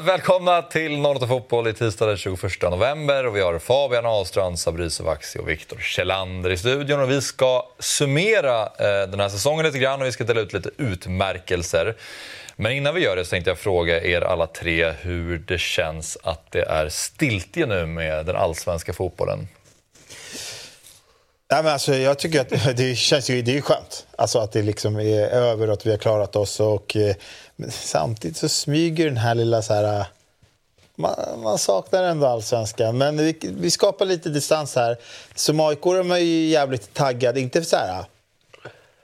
Varmt välkomna till 08 Fotboll i tisdag den 21 november. Och vi har Fabian Ahlstrand, Sabri Vaxi och Viktor Kjellander i studion. Och vi ska summera eh, den här säsongen lite grann och vi ska dela ut lite utmärkelser. Men innan vi gör det så tänkte jag fråga er alla tre hur det känns att det är stiltje nu med den allsvenska fotbollen. Nej, men alltså, jag tycker att det känns ju, det är skönt alltså, att det liksom är över och att vi har klarat oss. Och, eh, men samtidigt så smyger den här lilla... Så här, äh, man, man saknar ändå allsvenskan, men vi, vi skapar lite distans här. Som aik är man ju jävligt taggad, inte för så här, äh,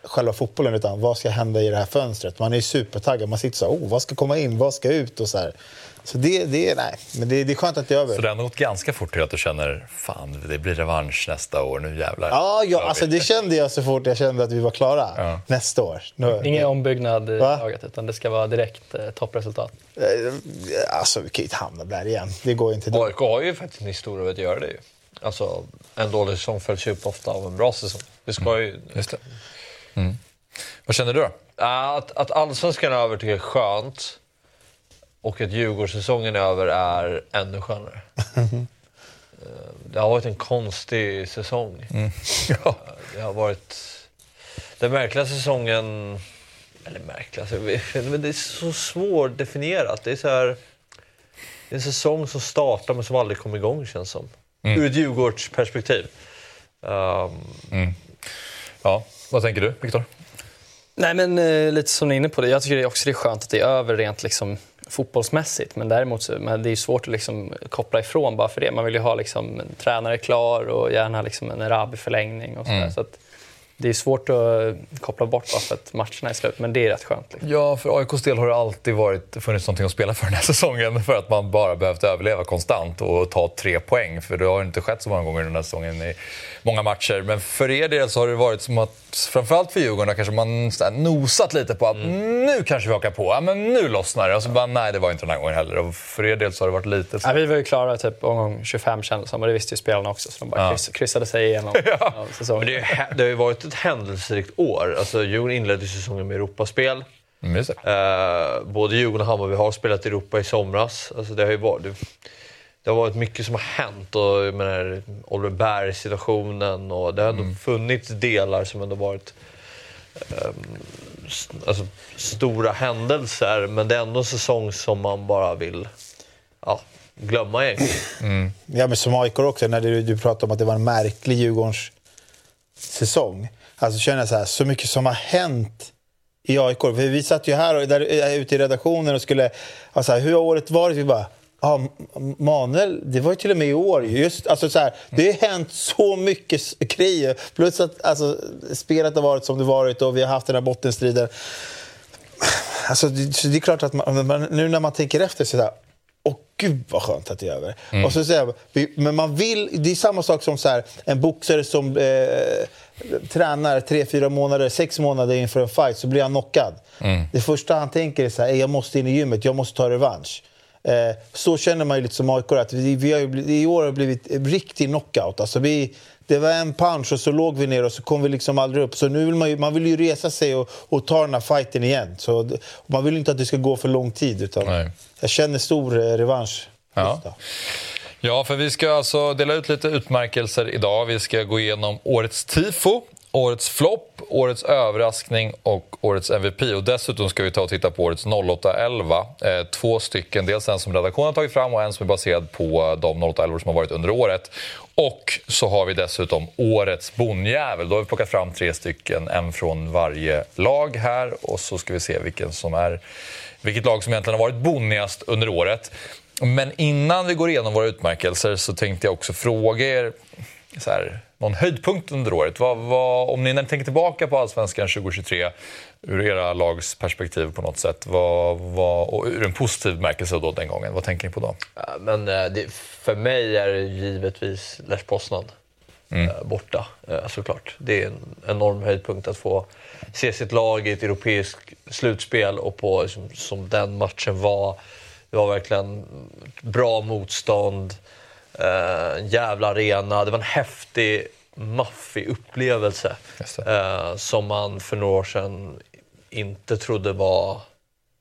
själva fotbollen, utan vad ska hända i det här fönstret. Man är ju supertaggad, man sitter så här, oh, vad ska komma in, vad ska ut och så här. Så det, det, nej. Men det, det är skönt att det är över. Så det har gått ganska fort till att du känner fan, det blir revansch nästa år, nu jävlar. Ja, ja alltså det kände jag så fort jag kände att vi var klara ja. nästa år. Nu, Ingen ombyggnad i Va? laget, utan det ska vara direkt eh, toppresultat. Eh, alltså, vi kan ju inte hamna där igen. Det går inte. AIK har ju faktiskt en historia av att göra det. Ju. Alltså, en dålig säsong följs upp ofta av en bra säsong. Det ska ju... Mm. Just det. Mm. Vad känner du då? Att, att allsvenskan är över tycker jag är skönt. Och att Djurgårdssäsongen över är ännu skönare. Det har varit en konstig säsong. Mm. Ja. Det har varit den märkliga säsongen... Eller märkliga, men det är så svårdefinierat. Det är så här, det är en säsong som startar men som aldrig kommer igång känns som. Mm. Ur ett Djurgårdsperspektiv. Um, mm. Ja, vad tänker du, Viktor? Nej, men eh, lite som ni är inne på det. Jag tycker också det är skönt att det är över rent liksom fotbollsmässigt. Men däremot så, men det är svårt att liksom koppla ifrån bara för det. Man vill ju ha liksom en tränare klar och gärna liksom en Erabi-förlängning. Och mm. så att det är svårt att koppla bort bara för att matcherna är slut, men det är rätt skönt. Liksom. Ja, för AIKs del har det alltid varit, funnits någonting att spela för den här säsongen. För att man bara behövt överleva konstant och ta tre poäng. För det har inte skett så många gånger den här säsongen i många matcher. Men för er del så har det varit som att, framförallt för Djurgården, kanske man nosat lite på att mm. nu kanske vi hakar på. Ja, men nu lossnar det. Och så bara, nej, det var inte den här gången heller. Och för er del så har det varit lite så. Ja, vi var ju klara typ omgång 25 kändes som, och det visste ju spelarna också. Så de bara ja. kryssade sig igenom ja. säsongen. Men det, det har ju varit ett händelserikt år. Alltså, Djurgården inledde säsongen med Europaspel. Mm, uh, både Djurgården och Hammarby har spelat i Europa i somras. Alltså, det har ju varit, det har varit mycket som har hänt. Och, jag menar, Oliver Berg-situationen och det har ändå mm. funnits delar som ändå varit um, alltså, stora händelser. Men det är ändå en säsong som man bara vill ja, glömma egentligen. Mm. Ja, men som AIK också, när du, du pratade om att det var en märklig Djurgårdens säsong. Alltså känner jag så här, så mycket som har hänt i AIK. För vi satt ju här och där, eh, ute i redaktionen och skulle... Alltså, hur har året varit? Vi bara... Ja, Manuel, det var ju till och med i år. Just, alltså, så här, det har hänt så mycket grejer. Plus att alltså, spelet har varit som det varit och vi har haft den här bottenstriden. Alltså, det, det är klart att man, nu när man tänker efter så här, Åh gud vad skönt att det är över. Mm. Och så säger men man vill, det är samma sak som så här, en boxare som eh, tränar tre, fyra månader, sex månader inför en fight så blir han knockad. Mm. Det första han tänker är så här, jag måste in i gymmet, jag måste ta revansch. Eh, så känner man ju lite som AIK, att vi, vi har ju, i år har blivit riktig knockout. Alltså vi, det var en punch och så låg vi ner och så kom vi liksom aldrig upp. Så nu vill man ju, man vill ju resa sig och, och ta den här fighten igen. Så, man vill inte att det ska gå för lång tid. Utan Nej. Jag känner stor eh, revansch. Ja ja, för vi ska alltså dela ut lite utmärkelser idag. Vi ska gå igenom årets tifo årets flopp, årets överraskning och årets MVP. Och dessutom ska vi ta och titta på årets 0811. Eh, två stycken, dels en som redaktionen har tagit fram och en som är baserad på eh, de 0811 som har varit under året. Och så har vi dessutom årets bonnjävel. Då har vi plockat fram tre stycken, en från varje lag här. Och så ska vi se vilken som är, vilket lag som egentligen har varit bonnigast under året. Men innan vi går igenom våra utmärkelser så tänkte jag också fråga er så här, någon höjdpunkt under året? Vad, vad, om ni när ni tänker tillbaka på Allsvenskan 2023 ur era lags perspektiv på något sätt, vad, vad, och ur en positiv bemärkelse då den gången, vad tänker ni på då? Ja, men, eh, det, för mig är det givetvis Lech Poznan mm. Eh, borta, eh, såklart. Det är en enorm höjdpunkt att få se sitt lag i ett europeiskt slutspel och på som, som den matchen var. Det var verkligen bra motstånd. Uh, jävla arena. Det var en häftig, maffig upplevelse. Uh, som man för några år sedan inte trodde var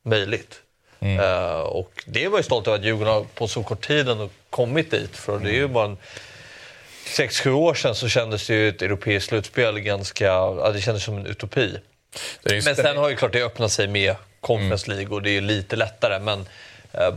möjligt. Mm. Eh, och det var jag stolt över att Djurgården har på så kort tid ändå kommit dit. För det är ju bara en, sex sju år sedan så kändes det ju ett europeiskt slutspel ganska... Ja, det kändes som en utopi. Men sen har ju klart det öppnat sig med Conference League och det är ju lite lättare. Men eh,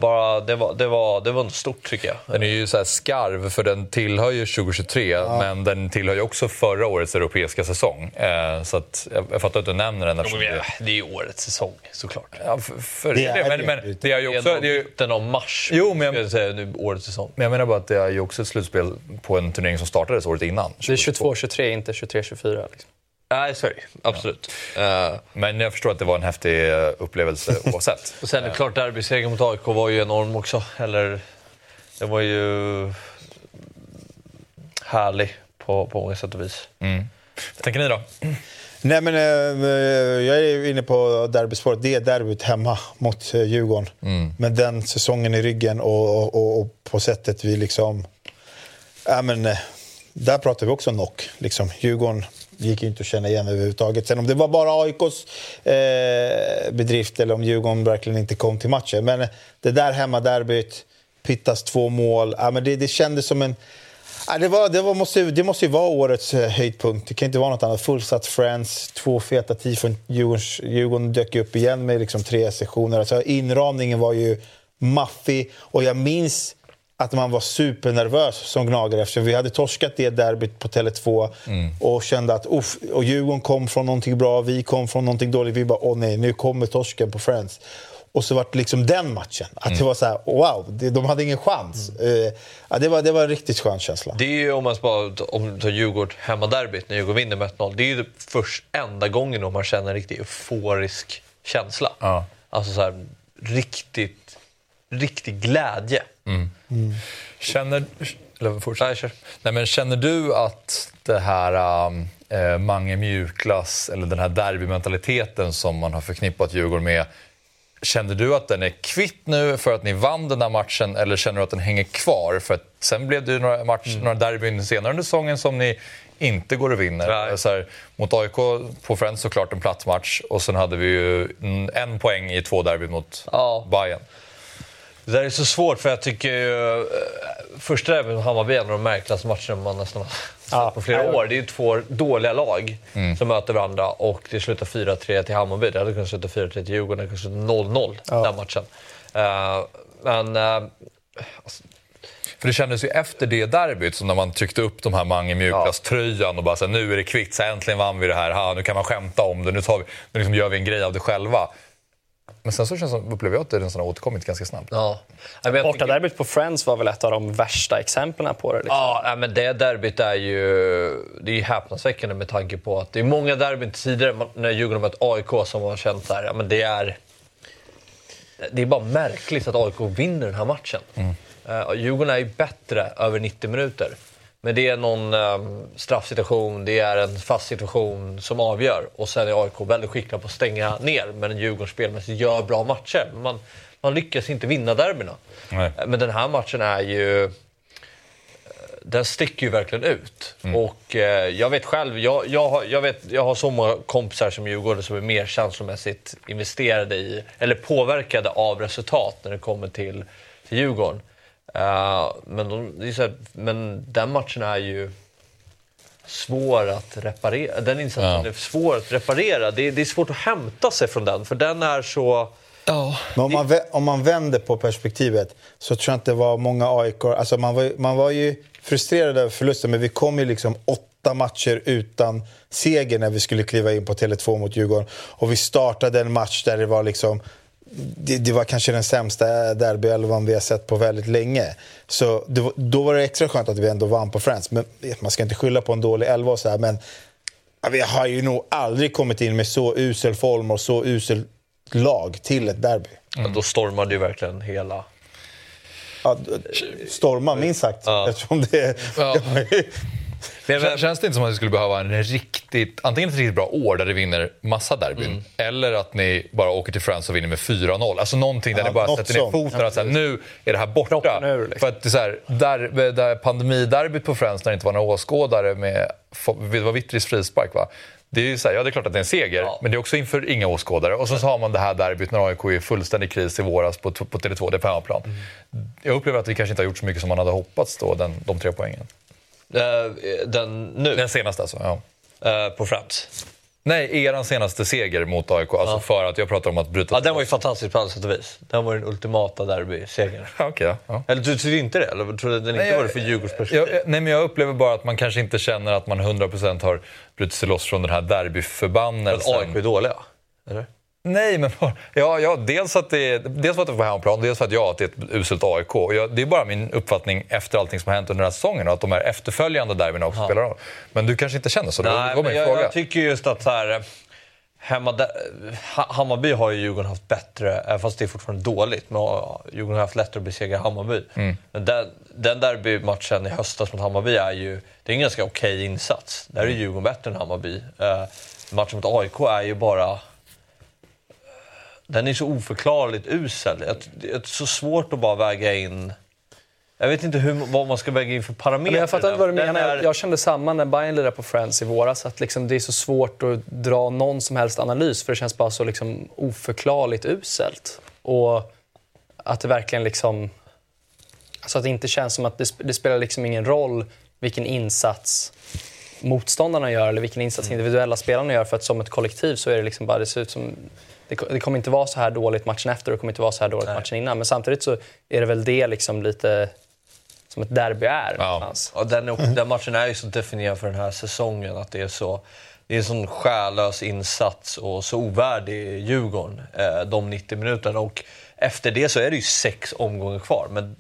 bara, det, var, det, var, det var nog stort tycker jag. Den är ju så här skarv, för den tillhör ju 2023, men den tillhör ju också förra årets europeiska säsong. Eh, så att, jag, jag fattar att du nämner den. Ja, eftersom men det- Det är ju årets säsong såklart. Ja, för, för Det är men, det. men det är ju också... Det är mitten av mars. Jo, men jag- säga nu, årets säsong. men jag menar bara att det är ju också ett slutspel på en turnering som startades året innan. Det är 22-23, inte 23-24. Liksom. Nej, så är det Absolut. Eh, Men jag förstår att det var en häftig eh, upplevelse oavsett. och sen är det klart, derbysegern mot AIK var ju enorm också. Eller, det var ju härlig på, på många sätt och vis. Vad tänker ni då? Nej, men, eh, jag är inne på derbyspåret. Det är derbyt hemma mot Djurgården. Men den säsongen i ryggen och, och, och, på sättet vi liksom... Ja, men, där pratar vi också knock. Liksom. Djurgården gick ju inte att känna igen överhuvudtaget. Sen om det var bara AIKs eh, bedrift eller om Djurgården verkligen inte kom till matchen. Men det där hemmaderbyt, Pittas två mål. Ja, men det, det kändes som en... Ja, det, var, det, var, måste, det måste ju vara årets eh, höjdpunkt. Det kan inte vara något annat. Fullsatt Friends, två feta tifon. Djurgården, Djurgården dök upp igen med liksom tre sessioner. Alltså, inramningen var ju maffig. Och jag minns att man var supernervös som gnagare eftersom vi hade torskat det derbyt på Tele2 och kände att uff, och Djurgården kom från någonting bra, vi kom från någonting dåligt. Vi bara, åh nej, nu kommer torsken på Friends. Och så var det liksom den matchen. Att det var så här, wow, det, de hade ingen chans. Eh, ja, det, var, det var en riktigt skön känsla. Det är ju om man bara om tar Djurgården hemmaderbyt när Djurgården vinner med 1-0. Det är ju först enda gången då man känner en riktigt euforisk känsla. Ja. Alltså så här, riktigt, riktig glädje. Känner... Eller fortsätt. Nej. Nej, men känner du att det här eh, Mange mjukglass, eller den här derbymentaliteten som man har förknippat Djurgården med, känner du att den är kvitt nu för att ni vann den här matchen eller känner du att den hänger kvar? För att sen blev det ju några, match, några derbyn senare under säsongen som ni inte går och vinner. Här, mot AIK på Friends såklart en platsmatch och sen hade vi ju en, en poäng i två derbyn mot Ja. Bayern. Det där är så svårt för jag tycker ju... eh, Första derbyt mot Hammarby är en av de märkligaste matcherna man nästan har sett Ja. på flera år. Det är ju två dåliga lag som möter varandra och det slutar 4-3 till Hammarby. Det hade kunnat sluta 4-3 till Djurgården, det hade kunnat sluta 0-0 den matchen. Eh, men... eh, För det kändes ju efter det derbyt som när man tryckte upp de här Mange mjukglasströjan och bara så här, nu är det kvitt, så äntligen vann vi det här, ha, nu kan man skämta om det, nu, tar vi, nu liksom gör vi en grej av det själva. Men sen så känns det, som- upplever jag att det nästan har återkommit ganska snabbt. ja. Bortaderbyt på Friends var väl ett av de värsta exemplen på det. Liksom. Ja, men det derbyt är ju, det är ju häpnadsväckande med tanke på att det är många derbyn tidigare när Djurgården mött AIK som man har känt så här, ja, men det är... Det är bara märkligt att AIK vinner den här matchen. Uh, Djurgården är ju bättre över 90 minuter. Men det är någon ehm, straffsituation, det är en fast situation som avgör. Och sen är AIK väldigt skickliga på att stänga ner. Men Djurgården spelmässigt gör bra matcher. Men Man, man lyckas inte vinna derbyna. Nej. Eh, Men den här matchen är ju den sticker ju verkligen ut. Och eh, jag vet själv, jag, jag, har, jag, vet, jag har så många kompisar som Djurgården som är mer känslomässigt investerade i, eller påverkade av resultat när det kommer till, till Djurgården. Eh, men, de, det är så här, men den matchen är ju svår att reparera. Den insatsen Ja. är svår att reparera. Det, är- det är svårt att hämta sig från den, för den är så... Men om man, om man vänder på perspektivet så tror jag inte det var många AIK... Alltså man, var, ju- man var ju frustrerad över förlusten, men vi kom ju liksom åtta matcher utan seger när vi skulle kliva in på Tele2 mot Djurgården. Och vi startade en match där det var liksom... Det, det var kanske den sämsta derbyelvan vi har sett på väldigt länge. Så det, då var det extra skönt att vi ändå vann på Friends. Men man ska inte skylla på en dålig elva och så här, men Ja, Vi har ju nog aldrig kommit in med så usel form och så usel lag till ett derby. Då stormade ju verkligen hela... Ja, storma minst sagt. Ja. Eftersom det, Ja. Känns det inte som att ni skulle behöva en riktigt, antingen ett riktigt bra år där ni vinner massa derbyn, eller att ni bara åker till Friends och vinner med 4-0. Alltså någonting där Ja, ni bara sätter ner foten och här, nu är det här borta. Ur, liksom. För att det är så här, där, där pandemiderbyt på Friends när det inte var några åskådare med, det var Vittris frispark va? Det är, ju så här, ja, det är klart att det är en seger, Ja. men det är också inför inga åskådare. Och så, så har man det här derbyt när AIK är i fullständig kris i våras på, på Tele2, det är på hemmaplan. Jag upplever att vi kanske inte har gjort så mycket som man hade hoppats då, den, de tre poängen. Eh, Den nu, Den senaste alltså, ja. eh, på Friends. Nej, eran senaste seger mot AIK. Alltså för att jag pratar om att bryta... Ja, den var ju fantastisk på alla sätt och vis. Den var den ultimata derbysegern. Ja, okej, ja. Eller du trodde inte det? Eller trodde den inte Nej, jag- var det för Djurgårds perspektiv? Jag, nej, men jag upplever bara att man kanske inte känner att man 100% har brutit sig loss från den här derbyförbannelsen. AIK är dåliga? Eller? Nej, men ja, ja, dels, att det dels för att det på hemmaplan, dels för att ja, att det är ett uselt AIK. Jag, det är bara min uppfattning efter allting som har hänt under den här säsongen och att de här efterföljande derbyna också spelar roll. Men du kanske inte känner så? Var- det Nej, var men min jag, fråga. jag tycker just att så här, eh, hemma där, Ha- Hammarby har ju Djurgården haft bättre, även fast det är fortfarande dåligt. Men ja, Djurgården har haft lättare att besegra Hammarby. Mm. Men den, den derbymatchen i höstas mot Hammarby är ju det är en ganska okej insats. Där är Djurgården bättre än Hammarby. Eh, matchen mot AIK är ju bara... Den är så oförklarligt usel. Det är så svårt att bara väga in... Jag vet inte hur, vad man ska väga in för parametrar. Men jag fattar inte vad du menar. är- Jag kände samma när Bayern lirade på Friends i våras. Att liksom det är så svårt att dra någon som helst analys för det känns bara så liksom oförklarligt uselt. Och att det verkligen liksom... Alltså att det inte känns som att det, det spelar liksom ingen roll vilken insats motståndarna gör eller vilken insats individuella spelarna gör. För att som ett kollektiv så är det liksom bara... Det ser ut som... Det, ko- det kommer inte vara så här dåligt matchen efter och det kommer inte vara så här dåligt matchen innan. Men samtidigt så är det väl det liksom lite som ett derby är. Ja. Ja, den, är- den matchen är ju så definierad för den här säsongen. Att det är så det är en sån själlös insats och så ovärdig Djurgården, eh, de 90 minuterna. Och efter det så är det ju sex omgångar kvar. Men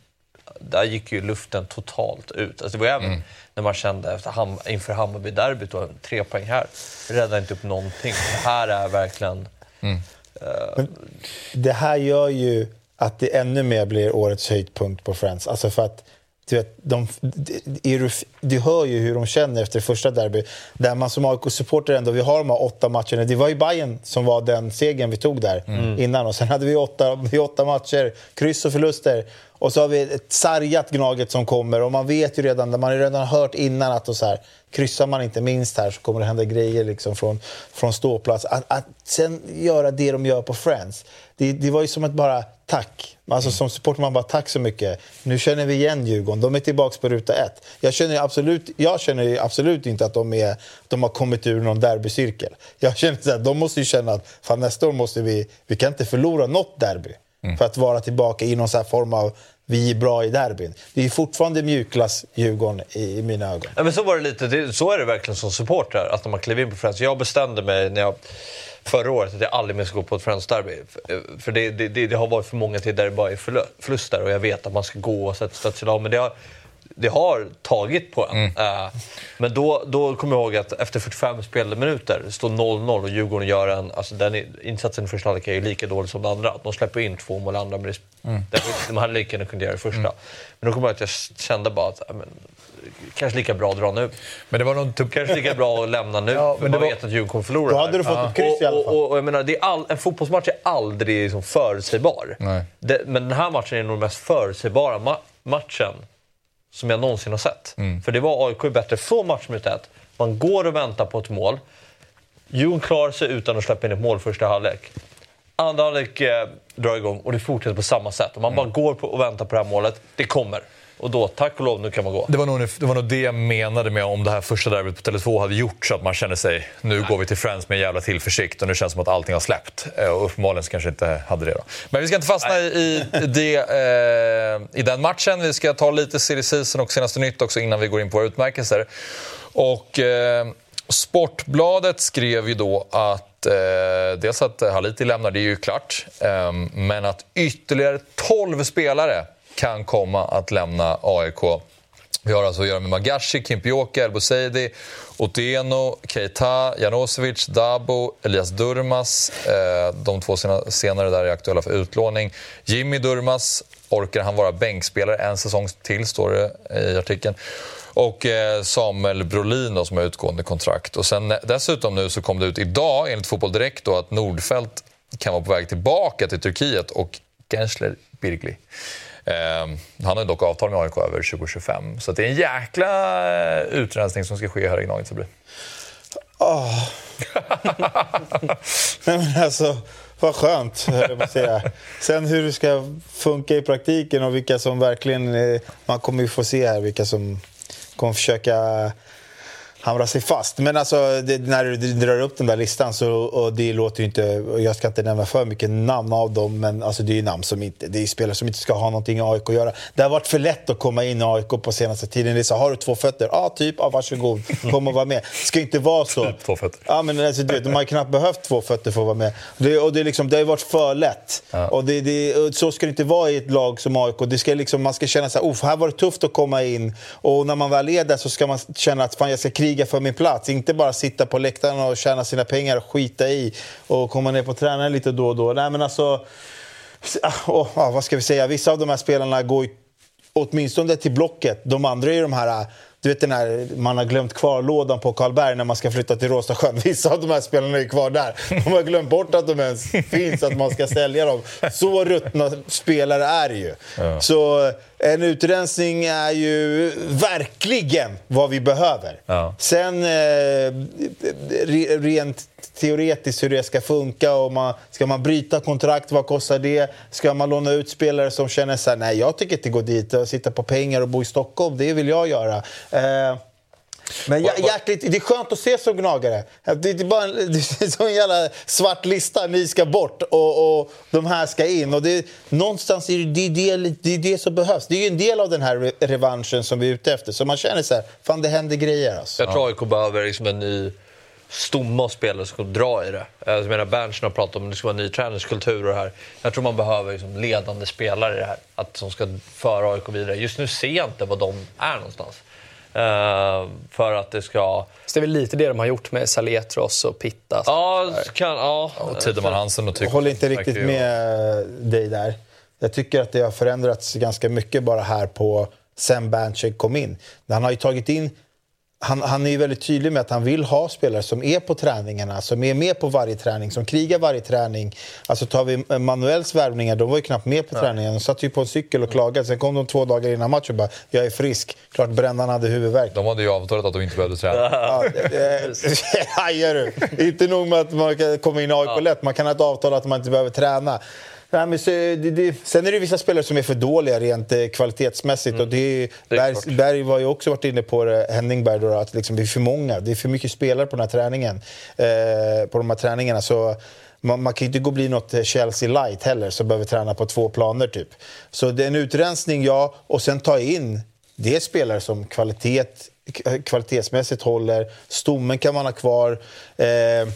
där gick ju luften totalt ut. Alltså det var även när man kände efter Ham, inför Hammarby-derbyt, tre poäng här, räddar inte upp någonting. Det här är verkligen... Det här gör ju att det ännu mer blir årets höjdpunkt på Friends. Alltså för att du, vet, de, du, du hör ju hur de känner efter första derby. Där man som AIK-supporter ändå, vi har de här åtta matcherna. Det var ju Bayern som var den segern vi tog där innan. Och sen hade vi åtta, vi åtta matcher, kryss och förluster. Och så har vi ett sargat Gnaget som kommer. Och man vet ju redan, man har ju redan hört innan att så här, kryssar man inte minst här så kommer det hända grejer liksom från, från ståplats. Att, att sen göra det de gör på Friends, det, det var ju som att bara tack. Alltså som supporter man bara tack så mycket. Nu känner vi igen Djurgården, de är tillbaka på ruta ett. Jag känner ju absolut, jag känner absolut inte att de, är, de har kommit ur någon derbycirkel. Jag känner här, de måste ju känna att fan, nästa år måste vi, vi kan inte förlora något derby. För att vara tillbaka i någon form av vi är bra i derbyn. Det är fortfarande mjukglass Djurgården i, i mina ögon. Ja, men så var det lite. Det, så är det verkligen som supporter att när man klev in på Friends. Jag bestämde mig när jag, förra året att jag aldrig mer ska gå på ett Friends-derby. För- För det, det, det, har varit för många tider där det bara är förlu- förluster och jag vet att man ska gå och sätta stödsignal. Men det har, det har tagit på en. Eh, men då, då kommer jag ihåg att efter 45 spelade minuter, står 0-0 och Djurgården gör en... Alltså den insatsen i första halvlek är ju lika dålig som den andra. Att de släpper in två mål andra, men det, därför, de hade lika gärna kunnat göra det första. Men då kommer jag ihåg att jag kände bara att men, kanske lika bra att dra nu. Men det var nog typ... Kanske lika bra att lämna nu, Ja, för men man det var- vet att Djurgården kommer förlora. Då hade du fått ett kryss i alla fall. Och, och, och jag menar, det är all, en fotbollsmatch är aldrig liksom förutsägbar. Nej. Det, men den här matchen är nog den mest förutsägbara ma- matchen som jag någonsin har sett. Mm. För det var AIK bättre från matchminut ett. Man går och väntar på ett mål. Djurgården klarar sig utan att släppa in ett mål första halvlek. Andra halvlek eh, drar igång och det fortsätter på samma sätt. Och man bara går och väntar på det här målet. Det kommer. Och då, tack och lov, nu kan man gå. Det var, nog, det var nog det jag menade med om det här första derbyt på Tele2 hade gjort så att man känner sig, nu går vi till Friends med en jävla tillförsikt och nu känns det som att allting har släppt. Eh, Och uppenbarligen så kanske inte hade det då. Men vi ska inte fastna i, i det, eh, i den matchen. Vi ska ta lite silly season och senaste nytt också innan vi går in på våra utmärkelser. Och eh, Sportbladet skrev ju då att eh, dels att Haliti lämnar, det är ju klart. Eh, men att ytterligare 12 spelare kan komma att lämna AIK. Vi har alltså att göra med Magashi, Kimpioka, El Bouzidi, Otieno, Keita, Janosevic, Dabo, Elias Durmas. Eh, de två senare där är aktuella för utlåning. Jimmy Durmas, orkar han vara bänkspelare en säsong till, står det i artikeln. Och eh, Samuel Brolin då, som har utgående kontrakt. Och sen, eh, dessutom nu så kom det ut idag, enligt Fotboll Direkt, då, att Nordfeldt kan vara på väg tillbaka till Turkiet och Gensler Birgli. Eh, han har dock avtal med AIK över 2025. Så det är en jäkla eh, utrensning som ska ske här i. Åh, Nej, men alltså, vad skönt, jag säga. Sen hur det ska funka i praktiken och vilka som verkligen... eh, Man kommer ju få se här vilka som kommer försöka hamra sig fast. Men alltså, det, när du drar upp den där listan så och det låter ju inte... Jag ska inte nämna för mycket namn av dem, men alltså, det är ju namn som inte... Det är spelare som inte ska ha någonting i AIK att göra. Det har varit för lätt att komma in i AIK på senaste tiden. Det är så, har du två fötter? Ja, typ. Ja, varsågod. Kom och var med. Det ska inte vara så. Två fötter. Ja, men alltså, du vet, de har ju knappt behövt två fötter för att vara med. Det, och det, är liksom, det har ju varit för lätt. Och det, det, så ska det inte vara i ett lag som AIK. Det ska liksom, man ska känna så här, "Uff, här var det tufft att komma in. Och när man väl är där så ska man känna att fan, jag ska kriga för min plats. Inte bara sitta på läktaren och tjäna sina pengar och skita i och komma ner på tränaren lite då och då. Nej, men alltså, och, ja, vad ska vi säga? Vissa av de här spelarna går ju åtminstone till blocket. De andra är de här... Du vet den här, man har glömt kvar lådan på Karlberg när man ska flytta till Råstasjön. Vissa av de här spelarna är kvar där. De har glömt bort att de ens finns, att man ska sälja dem. Så ruttna spelare är det ju. Så en utrensning är ju verkligen vad vi behöver. Ja. Sen eh, re, rent teoretiskt hur det ska funka. Och man, ska man bryta kontrakt, vad kostar det? Ska man låna ut spelare som känner så här, nej jag tycker inte gå dit och sitta på pengar och bo i Stockholm, det vill jag göra. Eh, men jä- jäkligt, det är skönt att se som gnagare. Det är, bara en, det är som en jävla svart lista. Ni ska bort och, och de här ska in. Och det, någonstans är det, det, det, är det som behövs. Det är ju en del av den här re- revanschen som vi är ute efter. Så man känner så här, fan det händer grejer alltså. Jag tror AIK behöver liksom en ny stomme av spelare som ska dra i det. Jag menar Berntsen har pratat om att det ska vara en ny träningskultur och det här. Jag tror man behöver liksom ledande spelare i det här, att som ska föra AIK vidare. Just nu ser jag inte vad de är någonstans. Eh, för att det ska... Så det är väl lite det de har gjort med Saletros och Pittas. Ja, kan, ja. Och Tideman Hansen och Jag tycker håller inte riktigt med dig där. Jag tycker att det har förändrats ganska mycket bara här på sen Bantchek kom in. Han har ju tagit in han, han är ju väldigt tydlig med att han vill ha spelare som är på träningarna, som är med på varje träning, som krigar varje träning. Alltså tar vi Manuels värvningar, de var ju knappt med på träningen. De satt ju på en cykel och klagade. Sen kom de två dagar innan matchen och bara “jag är frisk”. Klart Brännan hade huvudvärk. De hade ju avtalat att de inte behövde träna. Ja, du! Inte nog med att man kan komma in i AIK lätt, man kan ha ett avtal att man inte behöver träna. Nej, men så, det, det, sen är det vissa spelare som är för dåliga rent eh, kvalitetsmässigt. Och det, Berg, klart. Berg var ju också varit inne på det, Henning Berg, då, att liksom, det är för många. Det är för mycket spelare på den här träningen. Eh, på de här träningarna. Så man, man kan ju inte gå och bli något Chelsea light heller, som behöver träna på två planer. typ. Så det är en utrensning, ja. Och sen ta in det spelare som kvalitet, kvalitetsmässigt håller. Stommen kan man ha kvar. Eh,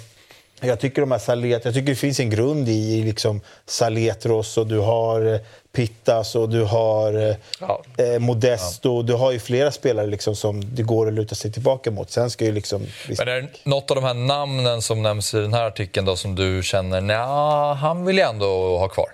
jag tycker de här Salet, jag tycker det finns en grund i, liksom Saletros och du har eh, Pittas och du har eh, Ja. eh, Modesto. Du har ju flera spelare liksom som det går att luta sig tillbaka mot. Sen ska ju liksom... Men är det något av de här namnen som nämns i den här artikeln då, som du känner, nej, han vill jag ändå ha kvar?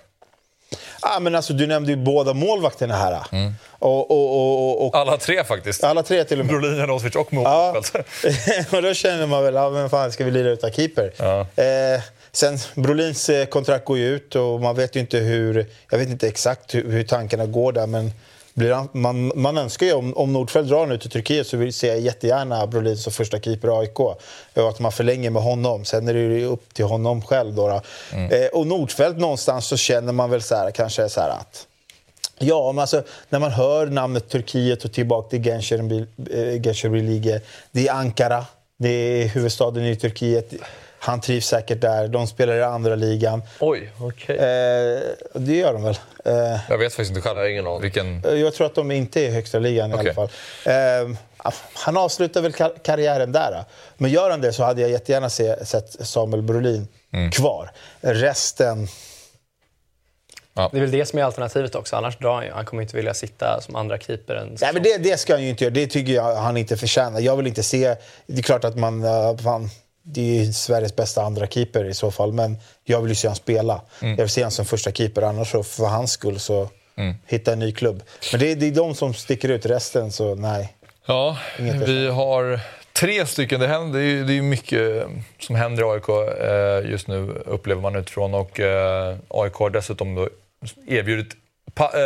Ah, men alltså, du nämnde ju båda målvakterna här. Och, och, och, och, Alla tre faktiskt. alla tre till och med. Brolin, Janovic och Ja, Mofeldt. och då känner man väl, ja, men fan ska vi lira utan keeper? Ja. Eh, sen, Brolins eh, kontrakt går ju ut och man vet ju inte hur, jag vet inte exakt hur, hur tankarna går där men blir man, man önskar ju, om, om Nordfeldt drar nu till Turkiet så vill jag jättegärna Brolin som första keeper i AIK. Och att man förlänger med honom. Sen är det ju upp till honom själv. Då, då. Eh, och Nordfeldt någonstans så känner man väl så här, kanske så här att Ja, men alltså, när man hör namnet Turkiet och tillbaka till Gençlerbirliği. Det är Ankara, det är huvudstaden i Turkiet. Han trivs säkert där. De spelar i andra ligan. Oj, okej. Eh, det gör de väl. Eh, Jag vet faktiskt inte själv. Jag har ingen aning. Vilken... jag tror att de inte är i högsta ligan i Okej. alla fall. Eh, han avslutar väl kar- karriären där. Då. Men gör han det så hade jag jättegärna se, sett Samuel Brolin kvar. Resten... Det är väl det som är alternativet också. Annars drar han ju. Han kommer inte vilja sitta som andra keeper en Nej, men det, det ska han ju inte göra. Det tycker jag han inte förtjänar. Jag vill inte se... Det är klart att man... Uh, fan, det är Sveriges bästa andra keeper i så fall. Men jag vill ju se han spela. Jag vill se han som första keeper. Annars så för hans skull så hitta en ny klubb. Men det, är- det är de som sticker ut. Resten så nej. Ja, Inget vi har tre stycken. Det, händer, det, är, det är mycket som händer i AIK eh, just nu, upplever man utifrån. Och eh, AIK har dessutom då erbjudit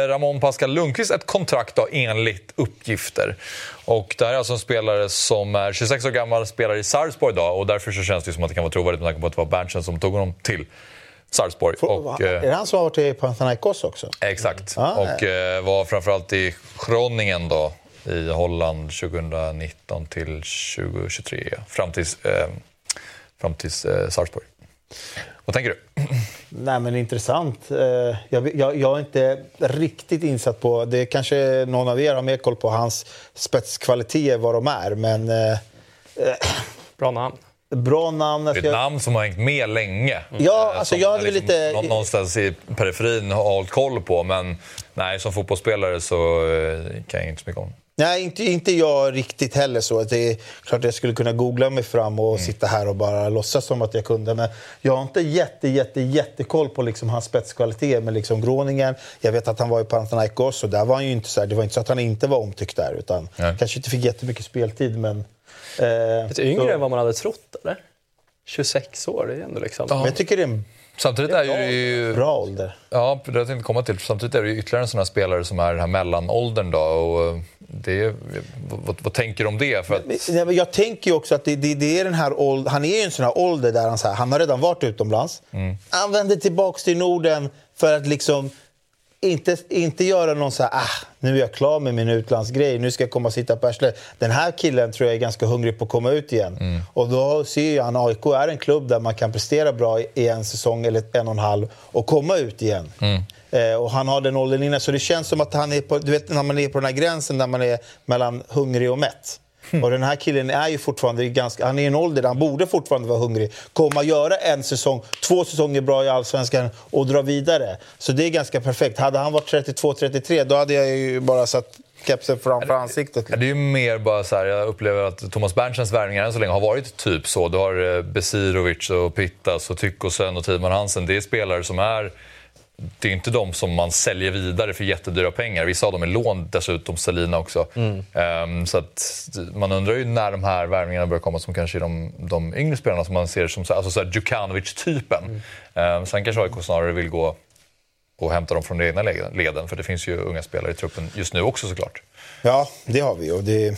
Ramon Pascal Lundqvist ett kontrakt då, enligt uppgifter. Och det här är alltså en spelare som är 26 år gammal, spelar i Sarpsborg idag och därför så känns det som att det kan vara trovärdigt med tanke på att det var Berntsen som tog honom till Sarpsborg. Och, är det han som har varit i Panathinaikos också? Exakt. Ah, och eh, var framförallt i Groningen då i Holland 2019 till 2023. Fram till, eh, fram till eh, Sarpsborg. Vad tänker du? Nej, men intressant. Eh, jag, jag, jag, är inte riktigt insatt på... Det kanske någon av er har mer koll på hans spetskvaliteter, vad de är. Men... Eh, Bra namn. Bra namn. Det är ett namn som har hängt med länge. Ja, alltså jag hade liksom lite... Någonstans i periferin har hållit koll på, men nej, som fotbollsspelare så kan jag inte så mycket om Nej, inte, inte jag riktigt heller. så. Det är klart att jag skulle kunna googla mig fram och mm. sitta här och bara låtsas som att jag kunde. Men jag har inte jätte, jätte, jättekoll på liksom hans spetskvalitet med liksom Groningen. Jag vet att han var i Panathinaikos och där var han ju inte så här, det var inte så att han inte var omtyckt där. Utan Nej. kanske inte fick jättemycket speltid, men... Eh, Lite yngre så... än vad man hade trott, eller? 26 år, det är ändå liksom... Ja. Jag tycker det är en Samtidigt är det ju... Bra ålder. Ja, det jag tänkte komma till. Samtidigt är det ju ytterligare en sån här spelare som är den här mellanåldern då. Och det, vad, vad, tänker du om det? För att... Jag tänker ju också att det, det, det är den här åldern, han är ju en sån här ålder där han, så här, han har redan varit utomlands. Mm. Han vänder tillbaka till Norden för att liksom inte, inte göra någon så här, ah, nu är jag klar med min utlandsgrej, nu ska jag komma och sitta på arslet. Den här killen tror jag är ganska hungrig på att komma ut igen. Mm. Och då ser jag att AIK är en klubb där man kan prestera bra i en säsong eller en och en halv och komma ut igen. Mm. Eh, och han har den åldern inne, så det känns som att han är på, du vet när man är på den här gränsen där man är mellan hungrig och mätt. Och den här killen är ju fortfarande ganska, han är i en ålder där han borde fortfarande vara hungrig. Komma göra en säsong, två säsonger bra i Allsvenskan och dra vidare. Så det är ganska perfekt. Hade han varit 32-33 då hade jag ju bara satt kepsen framför ansiktet. Det är ju mer bara så här, jag upplever att Thomas Berntsens värvningar än så länge har varit typ så. Du har eh, Besirovic och Pittas och Tyckosen och Timon Hansen. Det är spelare som är det är inte de som man säljer vidare för jättedyra pengar. Vissa av dem är lån dessutom, Selina också. Mm. Um, så att man undrar ju när de här värvningarna börjar komma som kanske är de, de yngre spelarna som man ser som alltså Djukanovic-typen. Mm. Um, sen kanske AIK snarare vill gå och hämta dem från de egna leden, för det finns ju unga spelare i truppen just nu också såklart. Ja, det har vi. Och det,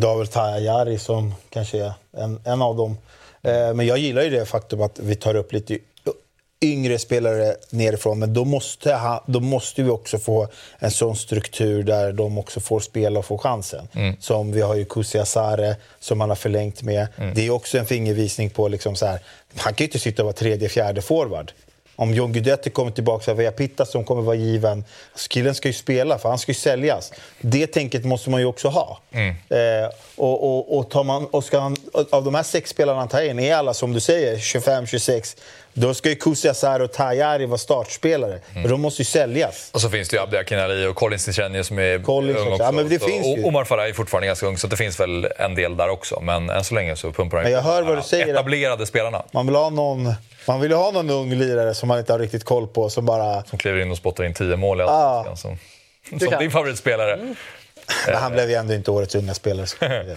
det har väl Taha Jari som kanske är en, en av dem. Eh, men jag gillar ju det faktum att vi tar upp lite yngre spelare nerifrån, men då måste, ha, då måste vi också få en sån struktur där de också får spela och få chansen. Mm. Som vi har ju Kusi Asare som han har förlängt med. Mm. Det är också en fingervisning på liksom så här, han kan ju inte sitta och vara tredje, fjärde forward. Om John Guidetti kommer tillbaka via Pitta som kommer vara given. Killen ska ju spela, för han ska ju säljas. Det tänket måste man ju också ha. Mm. Eh, och, och, och, tar man, och ska han, av de här sex spelarna han tar in, är alla som du säger 25-26 då ska ju Kusiasar och Tajari vara startspelare. Mm. Men de måste ju säljas. Och så finns det ju Abdi Akinali och Collins Tichenio som är Collins ung också. Ja, men det finns ju. Omar Faraj är fortfarande ganska ung, så det finns väl en del där också. Men än så länge så pumpar han jag hör vad du säger, etablerade spelarna. Man vill ha någon... Man vill ju ha någon ung lirare som man inte har riktigt koll på. Som, bara... som kliver in och spottar in tio mål i ah. Som, som din favoritspelare. Mm. Men han blev ju ändå inte årets unga spelare.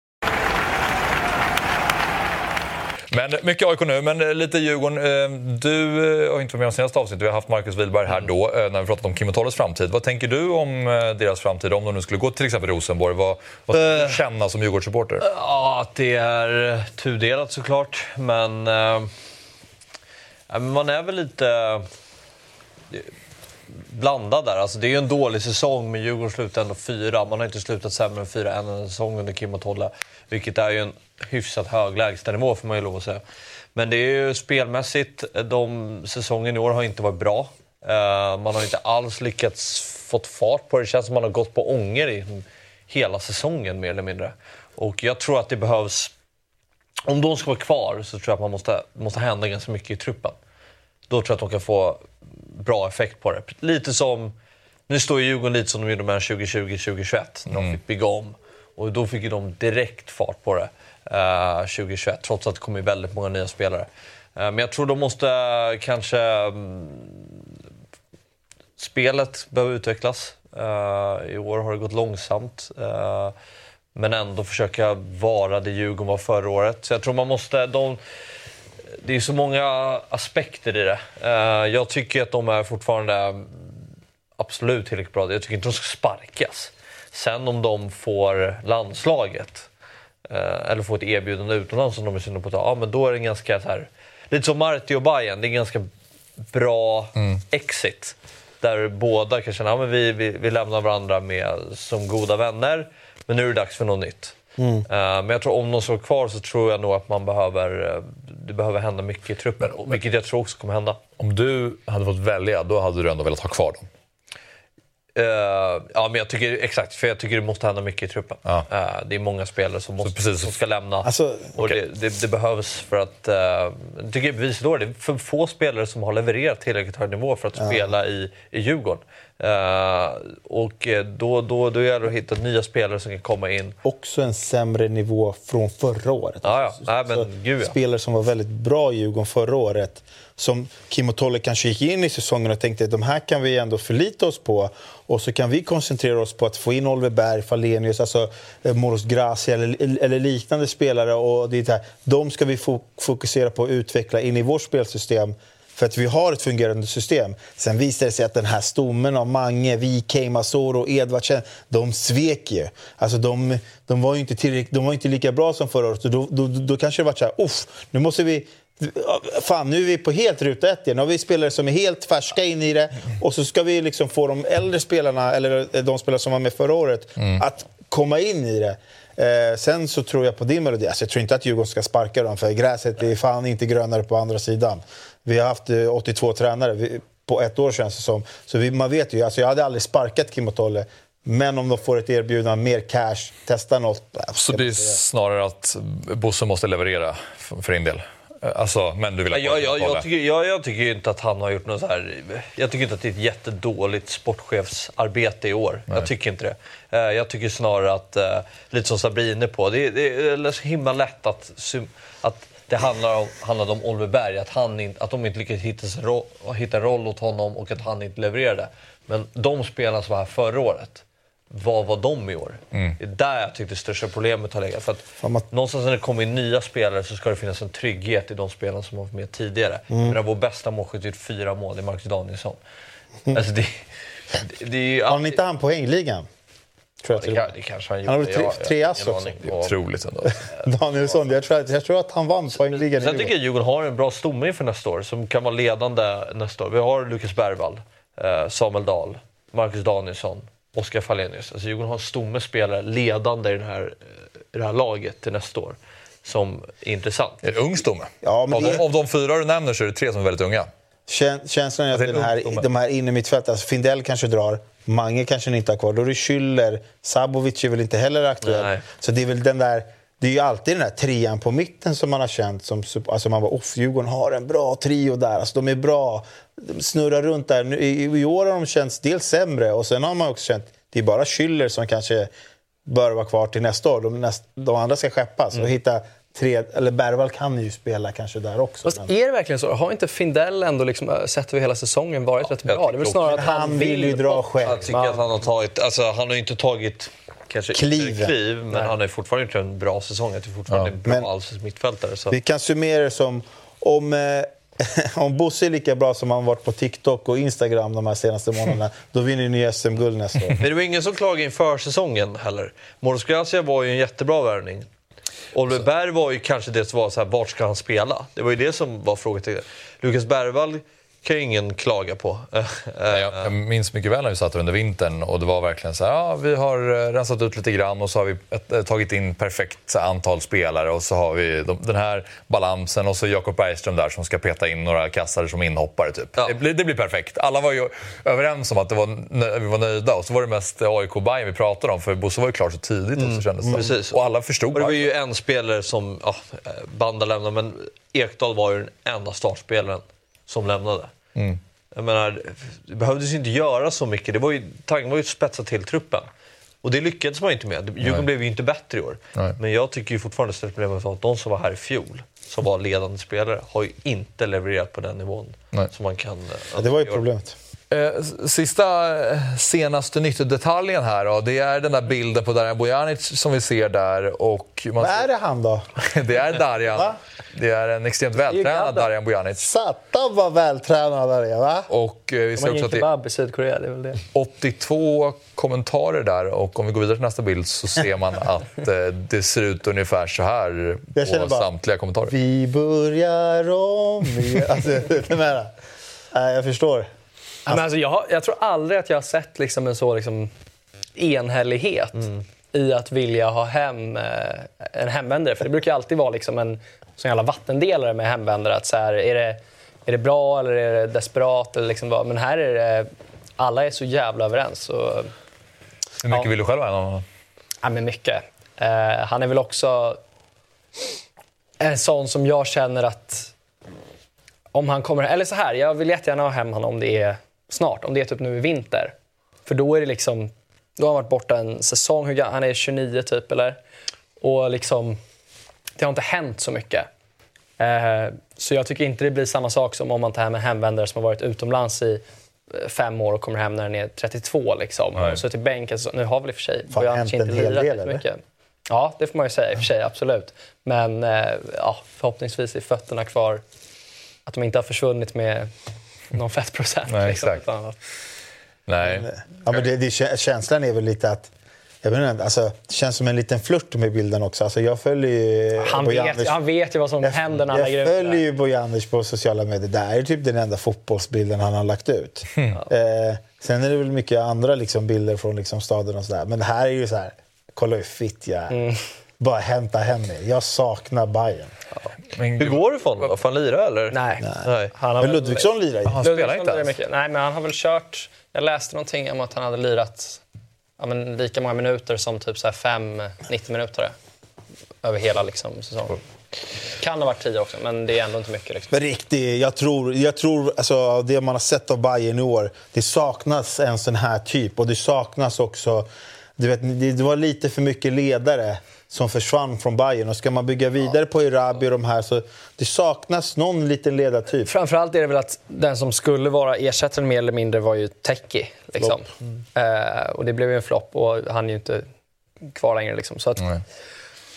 Men mycket AIK nu, men lite Djurgården. Eh, du eh, har inte varit med om senaste avsnittet. Vi har haft Marcus Wilberg här då, eh, när vi pratat om Kim och Tolles framtid. Vad tänker du om deras framtid, om de nu skulle gå till exempel Rosenborg? Vad, vad skulle du känna som Djurgårdssupporter? Ja, att det är tudelat såklart, men... Man är väl lite blandad där. Alltså, det är ju en dålig säsong, men Djurgården slutar ändå fyra. Man har inte slutat sämre än fyra än en säsong under Kim och Tolle. Vilket är ju en hyfsat hög lägstanivå får man ju lov att säga. Men det är ju spelmässigt, de säsongen i år har inte varit bra. Uh, man har inte alls lyckats fått fart på det. Det känns som man har gått på ånger i hela säsongen mer eller mindre. Och jag tror att det behövs... Om de ska vara kvar så tror jag att man måste, måste hända ganska mycket i truppen. Då tror jag att de kan få bra effekt på det. Lite som, nu står ju Djurgården lite som de gjorde med 2020-2021 när de fick bygga om. Och då fick ju de direkt fart på det eh, 2021, trots att det kom väldigt många nya spelare. Eh, men jag tror de måste eh, kanske... mm, spelet behöver utvecklas. Eh, I år har det gått långsamt. eh, men ändå försöka vara det Djurgården var förra året. Så jag tror man måste... De, det är så många aspekter i det. Eh, jag tycker att de är fortfarande absolut tillräckligt bra. Jag tycker inte de ska sparkas. Sen om de får landslaget eh, eller får ett erbjudande utomlands som de är sugna på att ta, ja, men då är det en ganska så här, lite som Marti och Bayern, det är en ganska bra exit. Där båda kan känna att ja, men vi, vi, vi lämnar varandra med, som goda vänner, men nu är det dags för något nytt. Eh, men jag tror om de står kvar så tror jag nog att man behöver, eh, det behöver hända mycket i truppen. Vilket jag tror också kommer hända. Om du hade fått välja, då hade du ändå velat ha kvar dem. Eh, ja, men jag tycker, exakt, för jag tycker det måste hända mycket i truppen. Ja. Eh, det är många spelare som, måste, precis. som ska lämna. Alltså, och det, det, det behövs för att... Uh, jag tycker det är för få spelare som har levererat tillräckligt hög nivå för att spela i, i Djurgården. Eh, och eh, då, då, då gäller det att hitta nya spelare som kan komma in. också en sämre nivå från förra året. Ja, ja. Nej, men gud, ja. Spelare som var väldigt bra i Djurgården förra året. Som Kim och Tolle kanske gick in i säsongen och tänkte att de här kan vi ändå förlita oss på. Och så kan vi koncentrera oss på att få in Oliver Berg, Falenius, alltså eh, Moros Gracia eller, eller liknande spelare. Och det är det här, de ska vi fo- fokusera på att utveckla in i vårt spelsystem. För att vi har ett fungerande system. Sen visade det sig att den här stommen av Mange, Wikheim, Masoro och Edvardsen, de svek ju. Alltså de, de var ju inte, de var inte lika bra som förra året. Då, då, då kanske det var så här, uff, nu måste vi... Fan, nu är vi på helt ruta ett igen. Nu har vi spelare som är helt färska in i det. Och så ska vi liksom få de äldre spelarna, eller de spelare som var med förra året, att komma in i det. Eh, sen så tror jag på din melodi. Alltså, jag tror inte att Djurgården ska sparka dem, för gräset är fan inte grönare på andra sidan. Vi har haft eh, 82 tränare vi, på ett år känns det som. Så vi, man vet ju, alltså, jag hade aldrig sparkat Kim och Tolle. Men om de får ett erbjudande, mer cash, testa något. Så det är snarare att Bosse måste leverera för din del? Alltså, men du vill ha Ja, jag, jag, jag, tycker, jag, jag tycker inte att han har gjort något så här... Jag tycker inte att det är ett jättedåligt sportchefsarbete i år. Jag tycker inte det. Eh, Jag tycker snarare att, eh, lite som Sabri är inne på, det, är- det är så himla lätt att, att det handlar om, handlade om Oliver Berg, att, han in, att de inte lyckades hitta, roll, hitta en roll åt honom och att han inte levererade. Men de spelarna som var här förra året, vad var de i år? Det är där jag tyckte det största problemet har legat. För att man- någonstans när det kommer in nya spelare så ska det finnas en trygghet i de spelarna som har varit med tidigare. Mm. Men vår bästa målskytt har gjort fyra mål, är Marcus Danielsson. Alltså det, det, det är ju Har han inte han poängligan? Tror jag det, till kan, det kanske han Han har gjorde. tre- ass också. Det är otroligt ändå. Danielsson, jag tror, att, jag tror att han vann poängligan Sen tycker jag Djurgården har en bra stomme inför nästa år som kan vara ledande nästa år. Vi har Lukas Bergvall, eh, Samuel Dahl, Marcus Danielsson, Oskar Fallenius. Alltså Djurgården har en stomme spelare ledande i, den här, eh, i det här laget till nästa år som är intressant. Är det ung stomme? Ja, men av, det- de, av de fyra du nämner så är det tre som är väldigt unga. Kän- Känslan är att det är den här, de här inne mittfältet, alltså Findell kanske drar, Mange kanske inte har kvar. Då är det Schüller, Sabovic är väl inte heller aktuell. Nej. Så det är väl den där... Det är ju alltid den där trean på mitten som man har känt. Som, alltså man bara, off, Djurgården har en bra trio där. Alltså de är bra. De snurrar runt där. Nu, i, I år har de känts dels sämre och sen har man också känt det är bara Schüller som kanske bör vara kvar till nästa år. De, näst, de andra ska skeppas. Och hitta tre, eller Bergvall kan ju spela kanske där också. Fast men- är det verkligen så? Har inte Findell ändå liksom, äh, sett över hela säsongen varit rätt bra? Det är väl snarare att han vill ju dra själv. Jag tycker att han har tagit, alltså han har ju inte tagit kanske Kliv. kliv men han har ju fortfarande gjort en bra säsong. Jag tycker fortfarande Ja. är en bra Men- allsvensk mittfältare. Så. Vi kan summera det som om, eh, om Bosse är lika bra som han varit på TikTok och Instagram de här senaste månaderna, då vinner ni SM-guld nästa år. Men det var ingen som klagade inför säsongen heller. Moros Gracia var ju en jättebra värvning. Oliver Berg var ju kanske det som var så här, vart ska han spela? Det var ju det som var frågetecknet. Lukas Bergvall kan ju ingen klaga på. Eh, Nej, Jag, jag minns mycket väl när vi satt under vintern och det var verkligen så här, ja, vi har eh, rensat ut lite grann och så har vi ett, eh, tagit in perfekt så antal spelare och så har vi de, den här balansen och så Jakob Bergström där som ska peta in några kassare som inhoppare typ. Ja. Det, blir, det blir perfekt. Alla var ju överens om att det var, vi var nöjda och så var det mest AIK och Bayern vi pratade om för Bosse var ju klar så tidigt också kändes det precis. Och alla förstod Och det var ju en spelare som, ja, Banda lämnade, men Ekdal var ju den enda startspelaren som lämnade. Jag menar, det behövdes ju inte göra så mycket. Det var ju, tanken var ju att spetsa till truppen. Och det lyckades man inte med. Djurgården Nej. blev ju inte bättre i år. Nej. Men jag tycker ju fortfarande att problemet var att de som var här i fjol, som var ledande spelare, har ju inte levererat på den nivån Nej. som man kan... Ja, det var ju problemet. Eh, Sista eh, senaste nyttodetaljen här då, det är den där bilden på Darjan Bojanic som vi ser där. Och man Vad är det han då? det är Darjan. Va? Det är en extremt vältränad. Darjan Bojanic. Satan vad vältränad är, va? Och eh, vi ser också att det är kebab i Sydkorea, det är väl det. 82 kommentarer där och om vi går vidare till nästa bild så ser man att det ser ut ungefär så här på bara- samtliga kommentarer. Vi börjar om igen. Alltså, jag förstår. Men alltså, jag, jag tror aldrig att jag har sett liksom en så liksom, enhällighet i att vilja ha hem eh, en hemvändare. För det brukar alltid vara liksom en sån jävla vattendelare med hemvändare. Att så här, är, det, är det bra eller är det desperat? Eller liksom vad? Men här är det... Alla är så jävla överens. Och, Hur mycket Ja. vill du själv ha honom? Ja, men mycket. Eh, han är väl också en sån som jag känner att om han kommer... Eller så här, jag vill jättegärna ha hem honom om det är snart. Om det är typ nu i vinter. För då är det liksom... Då har han varit borta en säsong. Han är 29 typ, eller? Och liksom... Det har inte hänt så mycket. Eh, så jag tycker inte det blir samma sak som om man tar hem en hemvändare som har varit utomlands i eh, fem år och kommer hem när den är 32. Liksom. Nej. Och så till bänken. Så, nu har väl i och för sig Fan, hänt en hel del, jättemycket. mycket. Ja, det får man ju säga i och för sig. Absolut. Men eh, ja, förhoppningsvis är fötterna kvar. Att de inte har försvunnit med någon fettprocent. Nej, liksom, exakt. att- Nej. Ja, men det, det, kä- känslan är väl lite att... Jag vet inte, alltså, det känns som en liten flört med bilden också. Alltså, jag följer ju Han Bojanic- vet, han vet ju vad som jag, händer när han jag lägger ut det följer ju Bojanic på sociala medier. Det här är typ den enda fotbollsbilden han har lagt ut. Mm. Eh, sen är det väl mycket andra liksom, bilder från liksom, staden och sådär. Men det här är ju så här, kolla hur fitt jag är. Mm. Bara hämta hem mig. Jag saknar Bayern. Men, Hur går det för honom då? Får han lira eller? Nej. Nej. Han har Men väl- Ludvigsson lirar ju. han spelar inte ens. mycket. Nej, men han har väl kört... Jag läste någonting om att han hade lirat ja, men lika många minuter som typ så här fem 90 minuter över hela liksom, säsongen. Kan ha varit tio också, men det är ändå inte mycket. Liksom. Men riktigt, jag tror, jag tror alltså, det man har sett av Bayern i år, det saknas en sån här typ. Och det saknas också, du vet, det, var lite för mycket ledare som försvann från Bayern. Och ska man bygga vidare på Erabi och de här så det saknas någon liten ledartyp. Framförallt är det väl att den som skulle vara ersättaren mer eller mindre var ju Teki. Liksom. Eh, och det blev ju en flopp och han är ju inte kvar längre. Liksom. Så att Nej.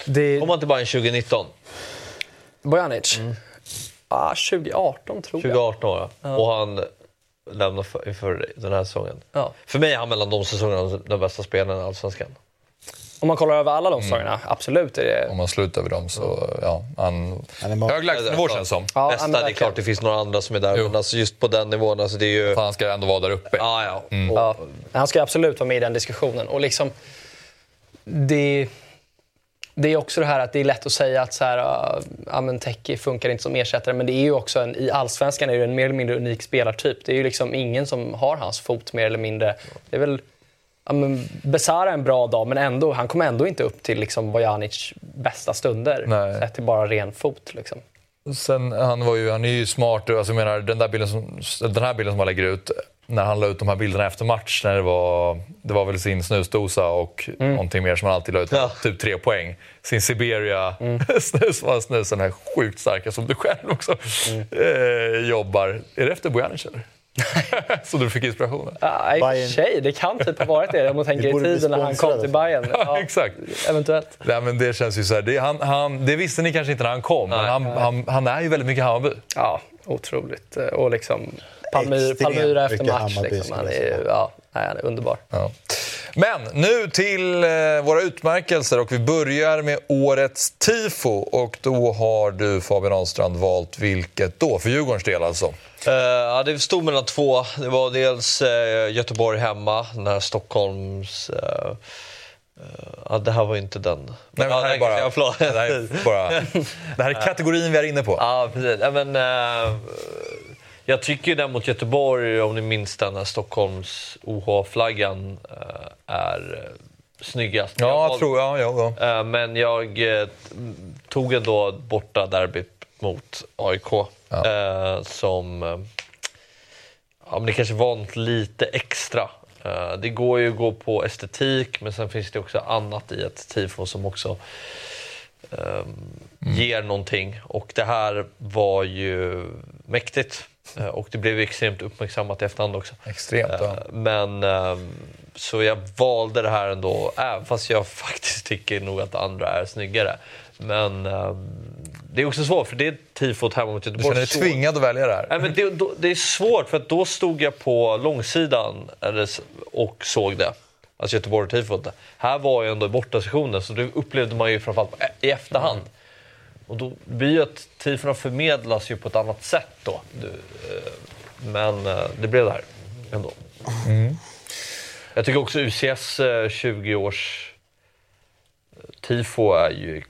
det, Kom han till Bayern 2019? Bojanic? Ah, 2018 tror jag. 2018 var det. Och han lämnade för, för den här säsongen. Ja. För mig är han mellan de säsongerna den bästa spelaren i Allsvenskan. Om man kollar över alla de säsongerna, absolut. Är det... Om man slutar över dem så, ja. Han, Han är hög lägstanivå känns som. Ja, Bästa, men det är klart det finns några andra som är där, Jo. men alltså just på den nivån, alltså det är ju... Han ska ändå vara där uppe. Ja, ja. Och, Ja, han ska absolut vara med i den diskussionen. Och liksom, det, det är också det här att det är lätt att säga att så här, uh, ja, men Teki funkar inte som ersättare. Men det är ju också en, i allsvenskan är det en mer eller mindre unik spelartyp. Det är ju liksom ingen som har hans fot mer eller mindre. Det är väl ja, men Besara en bra dag, men ändå, han kommer ändå inte upp till liksom Bojanic bästa stunder. Nej. Sett till bara ren fot. Liksom. Sen, han, var ju, han är ju smart. Alltså, jag menar, den, där bilden som, den här bilden som han lägger ut, när han la ut de här bilderna efter match, när det var, det var väl sin snusdosa och någonting mer som han alltid la ut, Ja. typ tre poäng. Sin Siberia snus, var snusen här sjukt starka som du själv också eh, jobbar. Är det efter Bojanic eller? så du fick inspirationen? Ja, I och för Bayern- sig, det kan typ ha varit det. Om man tänker i tiden när han kom till Bayern. Ja, exakt. Eventuellt. Nej, men det känns ju så här, det, han, han, det visste ni kanske inte när han kom, men Nej. han, han, han är ju väldigt mycket Hammarby. Ja, otroligt. Och liksom Palmyra, Palmyra efter match. Liksom. Han, jag är, ja, nej, han är underbar. Ja. Men nu till eh, våra utmärkelser och vi börjar med årets tifo. Och då har du Fabian Ahlstrand valt vilket då? För Djurgårdens del alltså. Eh, ja, det stod mellan två. Det var dels eh, Göteborg hemma, den här Stockholms... ja, det här var inte den. Nej, men det här är bara, ja, förlåt. det här är bara, det här är kategorin vi är inne på. Ja, precis. Ja, men, jag tycker ju den mot Göteborg, om ni minns den här Stockholms OH-flaggan, eh, är eh, snyggast. Ja, Jag jag tror jag. Ja, ja. Eh, Men jag tog ändå borta derbyt mot AIK. eh, som... Ja, men det kanske var något lite extra. Det går ju att gå på estetik, men sen finns det också annat i ett tifo som också eh, ger någonting. Och det här var ju mäktigt. Eh, och det blev extremt uppmärksammat i efterhand också. Extremt, ja. Eh, Men ehm, så jag valde det här ändå, även fast jag faktiskt tycker nog att andra är snyggare. Men ehm, det är också svårt, för det är tifot hemma mot Du Göteborg. känner dig Så- tvingad att välja det här? Nej, men det, det är svårt, för att då stod jag på långsidan och såg det. Alltså Göteborg-tifot. Här var jag ändå i bortasessionen, så det upplevde man ju framförallt i efterhand. Och då blir ju att tifona förmedlas ju på ett annat sätt då. Eh, men eh, det blev det här ändå. Jag tycker också UCS eh, 20 års eh, tifo är ju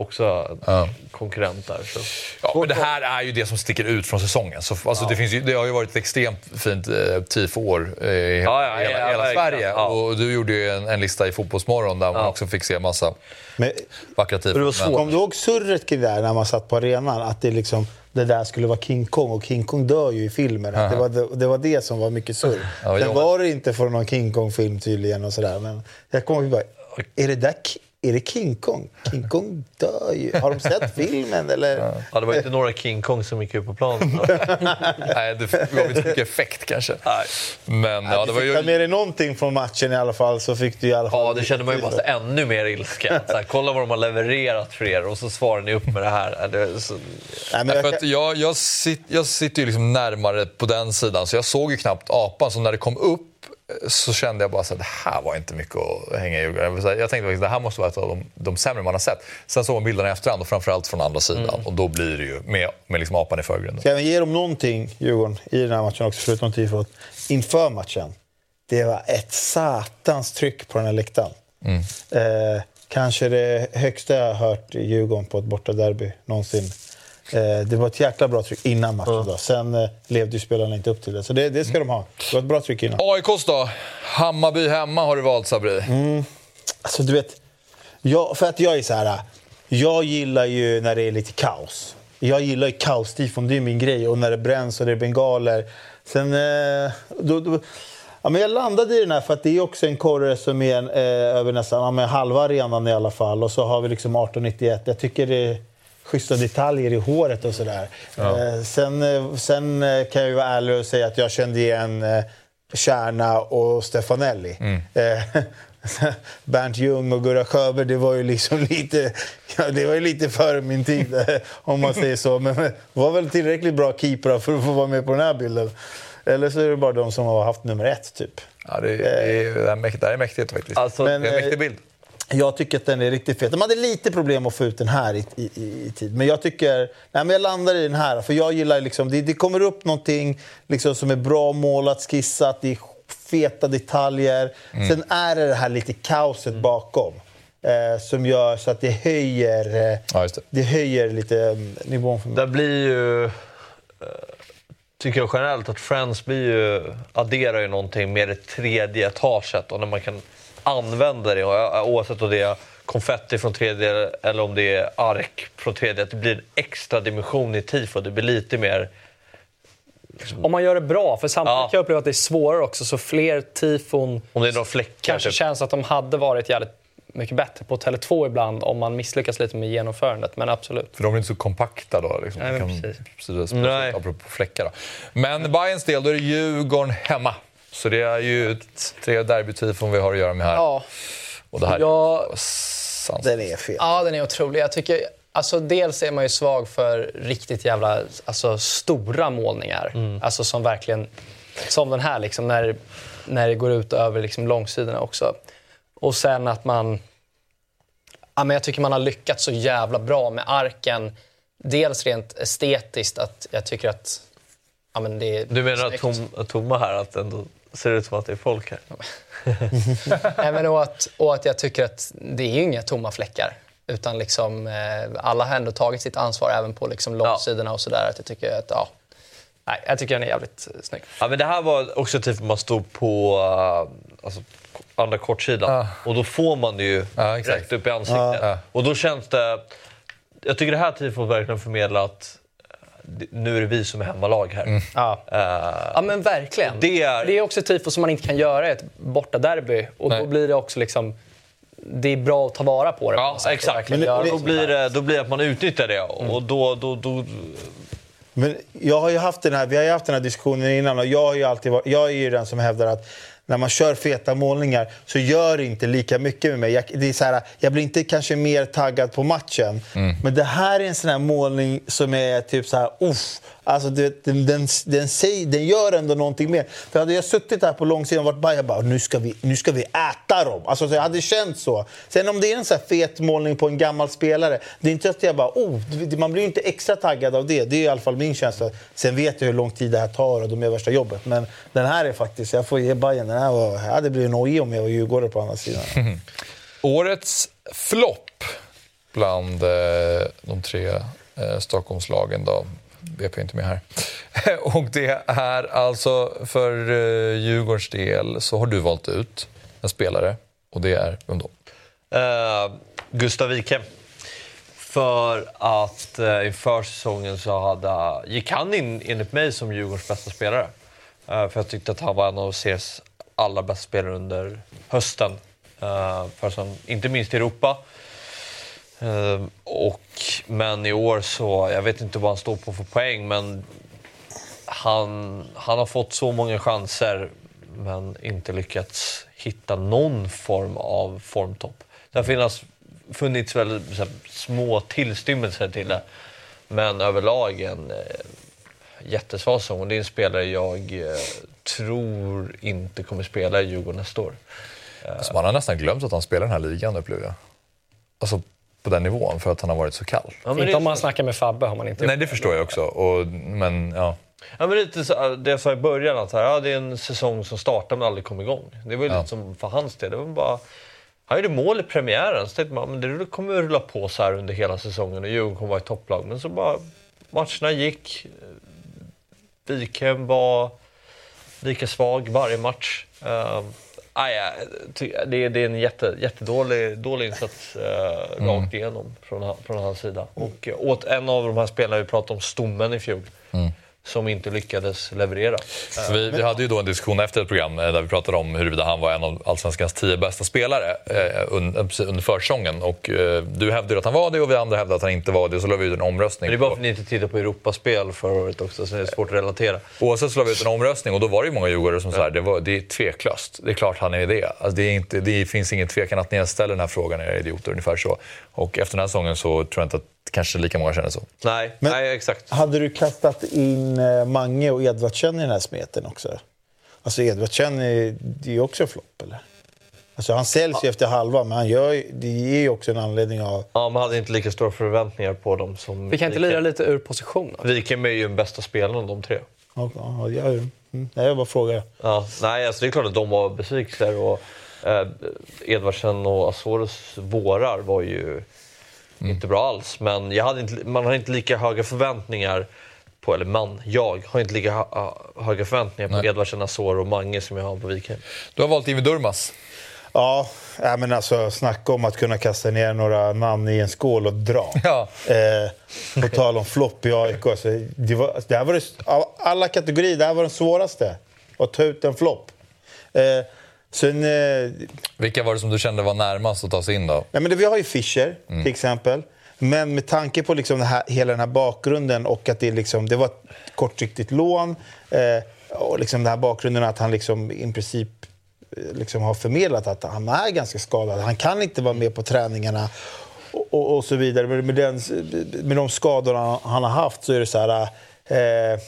också en Ja. konkurrent där. Så. Ja, men det här är ju det som sticker ut från säsongen. Så, alltså, det, finns ju, det har ju varit ett extremt fint eh, tifo-år eh, i hela, Ja, ja, hela, ja, hela verkligen. Sverige. Ja. Och du gjorde ju en, en lista i Fotbollsmorgon där man Ja. också fick se massa Men, vackra tifon. det var svårt. Kom du ihåg surret kring det där när man satt på arenan? Att det, liksom, det där skulle vara King Kong och King Kong dör ju i filmen. Att det, var det, det var det som var mycket surr. Ja, Sen var det inte från någon King Kong-film tydligen och sådär. Men jag kommer ihåg bara, är det där är det King Kong? King Kong dör ju. Har de sett filmen eller? Ja, det var inte några King Kong som gick ut på planen. Nej, det gav inte mycket effekt kanske. Nej. Men ja, det du var ju... med dig någonting från matchen i alla fall så fick du i alla fall... Ja, det kände man ju bara ännu mer ilska. Så här, kolla vad de har levererat för er och så svarar ni upp med det här. Ja, Det är så... Nej, men jag, För att jag, jag, sit, jag sitter ju liksom närmare på den sidan, så jag såg ju knappt apan. Så när det kom upp så kände jag bara att det här var inte mycket att hänga i julgranen. Jag tänkte att det här måste vara ett av de, de sämre man har sett. Sen såg man bilderna i efterhand och framförallt från andra sidan. Och då blir det ju med, med liksom apan i förgrunden. Ska jag ge dem någonting, Djurgården, i den här matchen också, förutom tifot, inför matchen? Det var ett satans tryck på den här läktaren. Eh, kanske det högsta jag har hört i Djurgården på ett bortaderby någonsin. Eh, det var ett jäkla bra tryck innan matchen. Då. Sen eh, levde ju spelarna inte upp till det. Så det, det ska de ha. Det var ett bra tryck innan. AIKs då? Hammarby hemma har du valt, Sabri. Alltså, du vet, jag, för att jag är så här... Jag gillar ju när det är lite kaos. Jag gillar ju kaostifon, det är min grej. Och när det bränns och det är bengaler. Sen... Eh, då, då, ja, men jag landade i den här för att det är också en korre som är en, eh, över nästan ja, halva arenan i alla fall. Och så har vi liksom 1891. Jag tycker det schyssta detaljer i håret och sådär. Eh, sen, eh, sen eh, kan jag ju vara ärlig och säga att jag kände igen Kärna och Stefanelli. Eh, Bernt Ljung och Gurra Sjöberg, det var ju liksom lite, ja, det var ju lite före min tid om man säger så. Men var väl tillräckligt bra keeprar för att få vara med på den här bilden. Eller så är det bara de som har haft nummer ett, typ. Ja, det, det, är, det, är mäktigt, det här är mäktigt faktiskt. Alltså, det är en men, mäktig bild. Jag tycker att den är riktigt fet. De hade lite problem att få ut den här i, i, i, i tid. Men jag tycker... Nej, men jag landar i den här. För jag gillar liksom... Det, det kommer upp någonting liksom, som är bra målat, skissat. Det är feta detaljer. Sen är det det här lite kaoset bakom. Eh, som gör så att det höjer, eh, Ja, just det. det höjer lite mm, nivån för mig. Det blir ju... eh, Tycker jag generellt att Friends blir ju, adderar ju någonting med det tredje etaget och när man kan använda det, oavsett om det är konfetti från tredje eller om det är ark från tredje, att det blir en extra dimension i tifo. Det blir lite mer... Om man gör det bra, för samtidigt Ja. kan jag uppleva att det är svårare också, så fler tifon Om det är några fläckar. kanske typ. känns att de hade varit jävligt mycket bättre på Tele2 ibland om man misslyckas lite med genomförandet. Men absolut. För de är inte så kompakta då. Liksom. Nej, men kan, precis. precis, Nej. Apropå fläckar. Då. Men Bayerns del, då är det Djurgården hemma. Så det är ju ett- tre derbytifon vi har att göra med här. Ja, Och det här Ja. är sans. Den är fet. ja den är otrolig. Jag tycker, alltså, dels är man ju svag för riktigt jävla alltså, stora målningar. Alltså som verkligen, som den här, liksom, när, när det går ut över liksom, långsidorna också. Och sen att man... Ja, men jag tycker man har lyckats så jävla bra med arken. Dels rent estetiskt, att jag tycker att ja, men det är Du menar att tom, tomma här, att ändå ser ut som att det är folk här? Nej, men och, att, och att jag tycker att det är ju inga tomma fläckar. Utan liksom, eh, alla har ändå tagit sitt ansvar även på liksom långsidorna och sådär. Att jag tycker att, ja, nej, jag tycker den är jävligt eh, snygg. Ja, men det här var också tifo man stod på uh, alltså, andra kortsidan. Ja. Och då får man det ju exakt. rätt upp i ansiktet. Ja. Och då känns det... Jag tycker det här tifot verkligen förmedlar att nu är det vi som är hemmalag här. Ja. Eh, ja, men verkligen. Det är- det är också ett tifo som man inte kan göra i ett bortaderby. Och Nej. då blir det också liksom... Det är bra att ta vara på det. på Ja, och exakt. Men det- då, blir det, då blir det att man utnyttjar det. Och då, då, då, Men jag har ju haft den här, vi har ju haft den här diskussionen innan och jag, har ju alltid varit, jag är ju den som hävdar att när man kör feta målningar så gör det inte lika mycket med mig. Jag, det är så här, jag blir inte kanske mer taggad på matchen. Men det här är en sån här målning som är typ så här, uff. Alltså det, den, den, den, säger, den gör ändå någonting mer. För hade jag suttit här på långsidan och varit bara, jag bara nu ska, vi, nu ska vi äta dem. Alltså så jag hade känt så. Sen om det är en så här fet målning på en gammal spelare, det är inte att jag bara, oh, man blir ju inte extra taggad av det. Det är i alla fall min känsla. Sen vet jag hur lång tid det här tar och de gör värsta jobbet. Men den här är faktiskt, jag får ge Bayern den här var, jag hade blivit nojig om jag var djurgårdare på andra sidan. Årets flopp bland eh, de tre eh, Stockholmslagen då. BP är inte med här. Och det är alltså för eh, Djurgårdens del så har du valt ut en spelare och det är vem då? Uh, Gustav Wike. För att uh, inför säsongen så hade, gick han in enligt mig som Djurgårdens bästa spelare. Uh, för jag tyckte att han var en av CSs allra bästa spelare under hösten. Uh, för som, inte minst i Europa. Ehm, och, men i år så, jag vet inte vad han står på för poäng, men han, han har fått så många chanser men inte lyckats hitta någon form av formtopp. Det har funnits, funnits så här, små tillstymmelser till det. Men överlag en eh, jättesvag säsong. Det är en spelare jag eh, tror inte kommer spela i Djurgården nästa år. Alltså, man har nästan glömt att han spelar den här ligan upplever jag. Alltså på den nivån för att han har varit så kall. Ja, men Inte det, om man snackar med Fabbe har man inte Nej, det förstår jag också. Och, men ja. ja, men lite så, det jag sa i början, att här, ja, det är en säsong som startar men aldrig kom igång. Det var ju Ja. lite som för hans del. Det var bara, han gjorde mål i premiären, så tänkte man men det kommer att rulla på så här under hela säsongen och Djurgården kommer vara i topplag. Men så bara, matcherna gick. Wikhem var lika svag varje match. Uh, aj, ty- det, är- det är en jätte, jättedålig dålig insats uh, rakt igenom från, från hans sida. Och uh, åt en av de här spelarna vi pratade om, Stommen i fjol, som inte lyckades leverera. Vi, vi hade ju då en diskussion efter ett program eh, där vi pratade om huruvida han var en av Allsvenskans tio bästa spelare eh, under, precis under försäsongen. Och, eh, du hävdade att han var det och vi andra hävdade att han inte var det. Så la vi ut en omröstning. Men det är bara på- för att ni inte tittade på Europaspel förra året också, så det är svårt att relatera. Oavsett så la vi ut en omröstning och då var det ju många djurgårdare som sa det, var, det är tveklöst. Det är klart han är det. Alltså det, är inte, det finns ingen tvekan att ni ställer den här frågan, era idioter. Ungefär så. Och efter den här säsongen så tror jag inte att kanske lika många känner så. Nej, Men- nej exakt. Hade du kastat in eh, Mange och Edvardsen i den här smeten också? Alltså Edvardsen är, det är ju också flopp, eller? Alltså han säljs ju efter halva, men han gör, ju- det ger ju också en anledning av... Ja, man hade inte lika stora förväntningar på dem som Vi kan inte lira lite ur position då? Wikhem är ju den bästa spelaren av de tre. Ja, ja, jag, mm, nej, jag bara frågar. Ja, nej, alltså det är klart att de var besvikelser. Och, eh, Edvardsen och Asores vårar var ju inte bra alls. Men jag hade inte, man har inte lika höga förväntningar på, eller man, jag har inte lika höga förväntningar på Nej. Edvardsen, Asor och Mange som jag har på Wikhem. Du har valt Jimmy Durmaz. Ja, men alltså snacka om att kunna kasta ner några namn i en skål och dra. Ja. Eh, på tal om flopp i AIK. Alltså, det, var, det här var det, av alla kategorier, det här var den svåraste. Att ta ut en flopp. Eh, sen, eh, Vilka var det som du kände var närmast att ta sig in då? Nej, men det, vi har ju Fischer, Mm. till exempel. Men med tanke på liksom det här, hela den här bakgrunden och att det, liksom, det var ett kortsiktigt lån eh, och liksom den här bakgrunden att han liksom i princip eh, liksom har förmedlat att han är ganska skadad. Han kan inte vara med på träningarna och, och, och så vidare. Men med, den, med de skadorna han har haft så är det så här... Eh,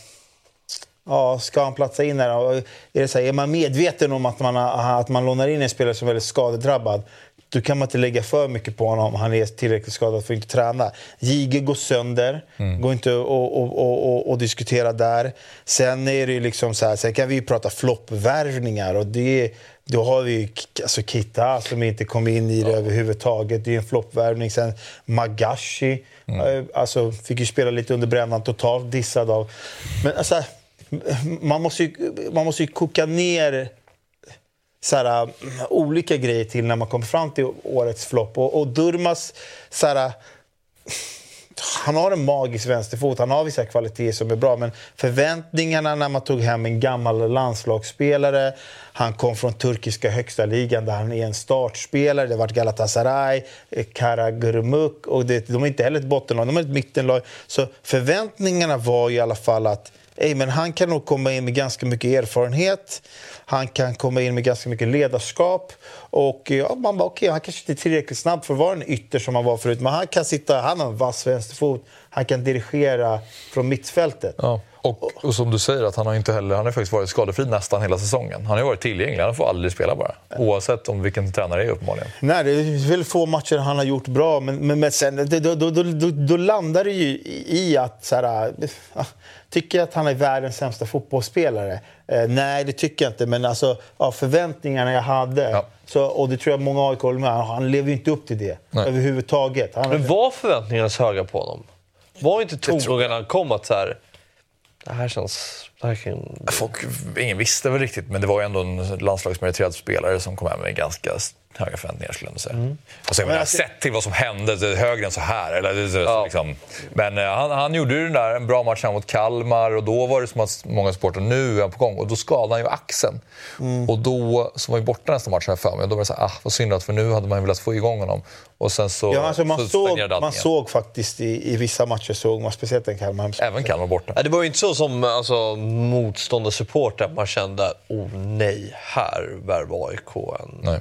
Ja, ska han platsa in här? Och Är, det så här, är man medveten om att man, har- att man lånar in en spelare som är väldigt skadedrabbad då kan man inte lägga för mycket på honom om han är tillräckligt skadad för att inte träna. Jige går sönder, går inte att och, och, och, och diskutera där. Sen är det liksom så här, sen kan vi ju prata floppvärvningar och det, då har vi ju alltså Kita som inte kom in i det överhuvudtaget. Det är en floppvärvning. Sen Magashi, eh, alltså fick ju spela lite under brännan, totalt dissad av... Men alltså, man måste ju, man måste ju koka ner så här, äh, olika grejer till när man kommer fram till årets flopp. Och, och Durmas, så här, äh, han har en magisk vänsterfot, han har vissa kvaliteter som är bra. Men förväntningarna när man tog hem en gammal landslagsspelare, han kom från turkiska högsta ligan där han är en startspelare. Det har varit Galatasaray, Karagurmuk och det, de är inte heller ett bottenlag, de är ett mittenlag. Så förväntningarna var i alla fall att ej, men han kan nog komma in med ganska mycket erfarenhet. Han kan komma in med ganska mycket ledarskap. Och eh, ja, man bara, okay, Han kanske inte är tillräckligt snabb för att vara en ytter som han var förut. Men han kan sitta, han har en vass vänsterfot. Han kan dirigera från mittfältet. Ja. Och, och, som du säger, att han har inte heller, han har faktiskt varit skadefri nästan hela säsongen. Han har varit tillgänglig, han får aldrig spela bara. Oavsett om vilken tränare det är uppenbarligen. Nej, det är väl få matcher han har gjort bra, men, men, men sen, det, då, då, då, då, landar det ju i att... Så här, tycker jag att han är världens sämsta fotbollsspelare? Eh, nej, det tycker jag inte. Men alltså, av förväntningarna jag hade, ja. så, och det tror jag många AIK håller med han lever ju inte upp till det nej. överhuvudtaget. Han, men var förväntningarna så höga på honom? Var inte tongångarna han kom att så här, det här känns... Det här kan... Folk, ingen visste väl riktigt, men det var ju ändå en landslagsmeriterad spelare som kom hem med ganska höga förväntningar skulle jag säga. Mm. Alltså, jag menar, alltså... Sett till vad som hände, det är högre än så här. Eller, ja. liksom. Men uh, han, han gjorde ju den där, en bra match mot Kalmar och då var det som att många supportrar nu är på gång. Och då skadade han ju axeln. Mm. Och då, som var ju borta nästa match här för mig, då var det så här, ah, vad synd att för nu hade man velat få igång honom. Och sen så, ja, alltså man, så såg, man såg faktiskt i, i vissa matcher, såg man, speciellt en Kalmar. Även Kalmar borta. det var ju inte så som alltså, motståndarsupporter man kände, oh nej, här värvar AIK en... Nej.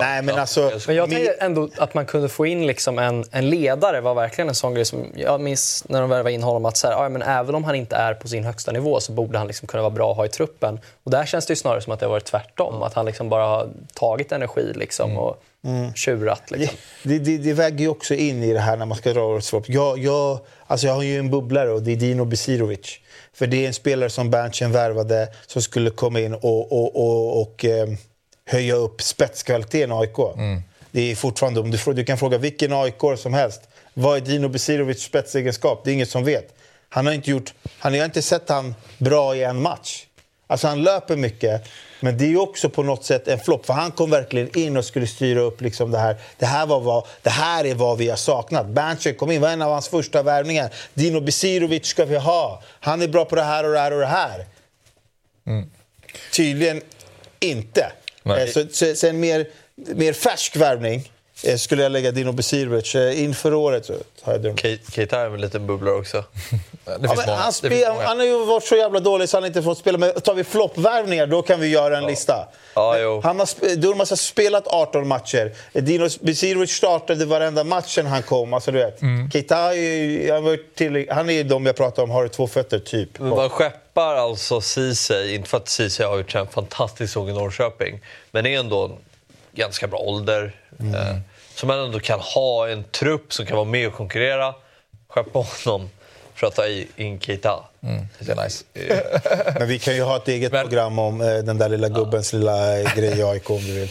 Nej, men alltså... Men jag tänker ändå att man kunde få in liksom en, en ledare var verkligen en sån grej som jag minns när de värvade in honom att så här, ja, men även om han inte är på sin högsta nivå så borde han liksom kunna vara bra att ha i truppen. Och där känns det snarare som att det har varit tvärtom. Mm. Att han liksom bara har tagit energi liksom mm. och mm. tjurat. Liksom. Det, det, det, väger ju också in i det här när man ska dra årets jag, jag, alltså jag har ju en bubblare och det är Dino Besirovic. För det är en spelare som Berntsen värvade som skulle komma in och, och, och, och eh, höja upp spetskvaliteten i AIK. Mm. Det är fortfarande, om du, du kan fråga vilken aik som helst. Vad är Dino Besirovic spetsegenskap? Det är ingen som vet. Han har inte, gjort, han har inte sett han bra i en match. Alltså han löper mycket, men det är också på något sätt en flopp. För han kom verkligen in och skulle styra upp liksom det här. Det här, var vad, det här är vad vi har saknat. Berntsen kom in, var en av hans första värvningar. Dino Besirovic ska vi ha. Han är bra på det här och det här och det här. Mm. Tydligen inte. Eh, så, så, så en mer, mer färsk värvning skulle jag lägga Dino Besirovic. Eh, inför året så har jag drömt. Keita är väl en liten bubblare också. ja, han, spel, han har ju varit så jävla dålig så han inte fått spela. Men tar vi floppvärvningar då kan vi göra en ja. lista. Ja, han har, Durmaz har spelat 18 matcher. Dino Besirovic startade varenda match sen han kom. Alltså, du vet. Mm. Keita han, till, han är ju de jag pratar om, har två fötter typ. Men man skeppar alltså Ceesay, inte för att Ceesay har gjort en fantastisk säsong i Norrköping, men är ändå ganska bra ålder. Mm. Eh, så man ändå kan ha en trupp som kan vara med och konkurrera. Skeppa honom för att ta in Keita. Mm, det är nice. Men vi kan ju ha ett eget Men... program om eh, den där lilla gubbens ja. lilla grej i AIK om du vill.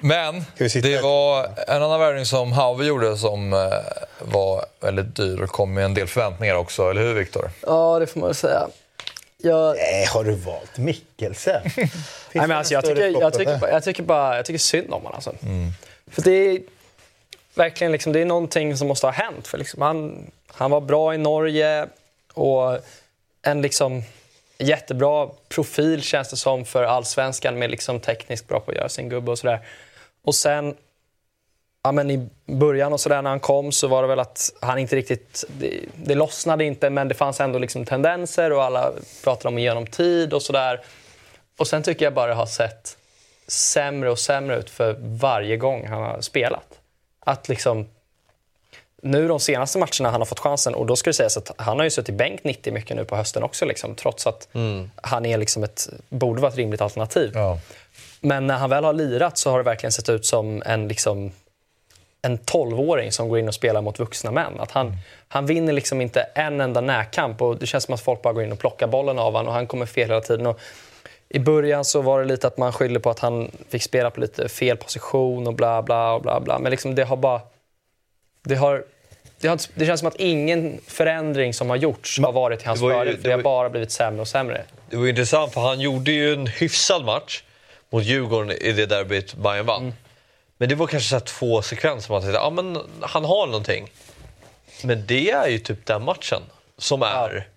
Men det var en annan värvning som Hauve gjorde som eh, var väldigt dyr och kom med en del förväntningar också, eller hur Viktor? Ja, det får man väl säga. Jag... Nej, har du valt Mikkelsen? Nej, men alltså, jag, tycker, jag, tycker, bara, jag, tycker bara, jag tycker synd om honom. Alltså. Mm. För det är verkligen liksom, det är någonting som måste ha hänt. För liksom, han, han var bra i Norge och en liksom jättebra profil känns det som för allsvenskan med liksom tekniskt bra på att göra sin gubbe och sådär. Och sen ja, men i början och så där när han kom så var det väl att han inte riktigt... Det, det lossnade inte, men det fanns ändå liksom tendenser och alla pratade om genom tid och sådär. Och sen tycker jag bara det har sett sämre och sämre ut för varje gång han har spelat. Att liksom... Nu de senaste matcherna han har fått chansen, och då ska det sägas att han har ju suttit bänk 90 mycket nu på hösten också, liksom, trots att mm. han är liksom ett, borde vara ett rimligt alternativ. Ja. Men när han väl har lirat så har det verkligen sett ut som en, liksom, en 12-åring som går in och spelar mot vuxna män. Att han, han vinner liksom inte en enda närkamp och det känns som att folk bara går in och plockar bollen av honom och han kommer fel hela tiden. Och I början så var det lite att man skyllde på att han fick spela på lite fel position och bla bla och bla bla. Men liksom det har bara... Det har det, har, det känns som att ingen förändring som har gjorts har varit till hans det var ju- fördel. det för Det har var- bara blivit sämre och sämre. Det var intressant för han gjorde ju en hyfsad match mot Djurgården i det derbyt Bayern vann. Men det var kanske så här två sekvenser man tänkte, ja men han har någonting. Men det är ju typ den matchen som är...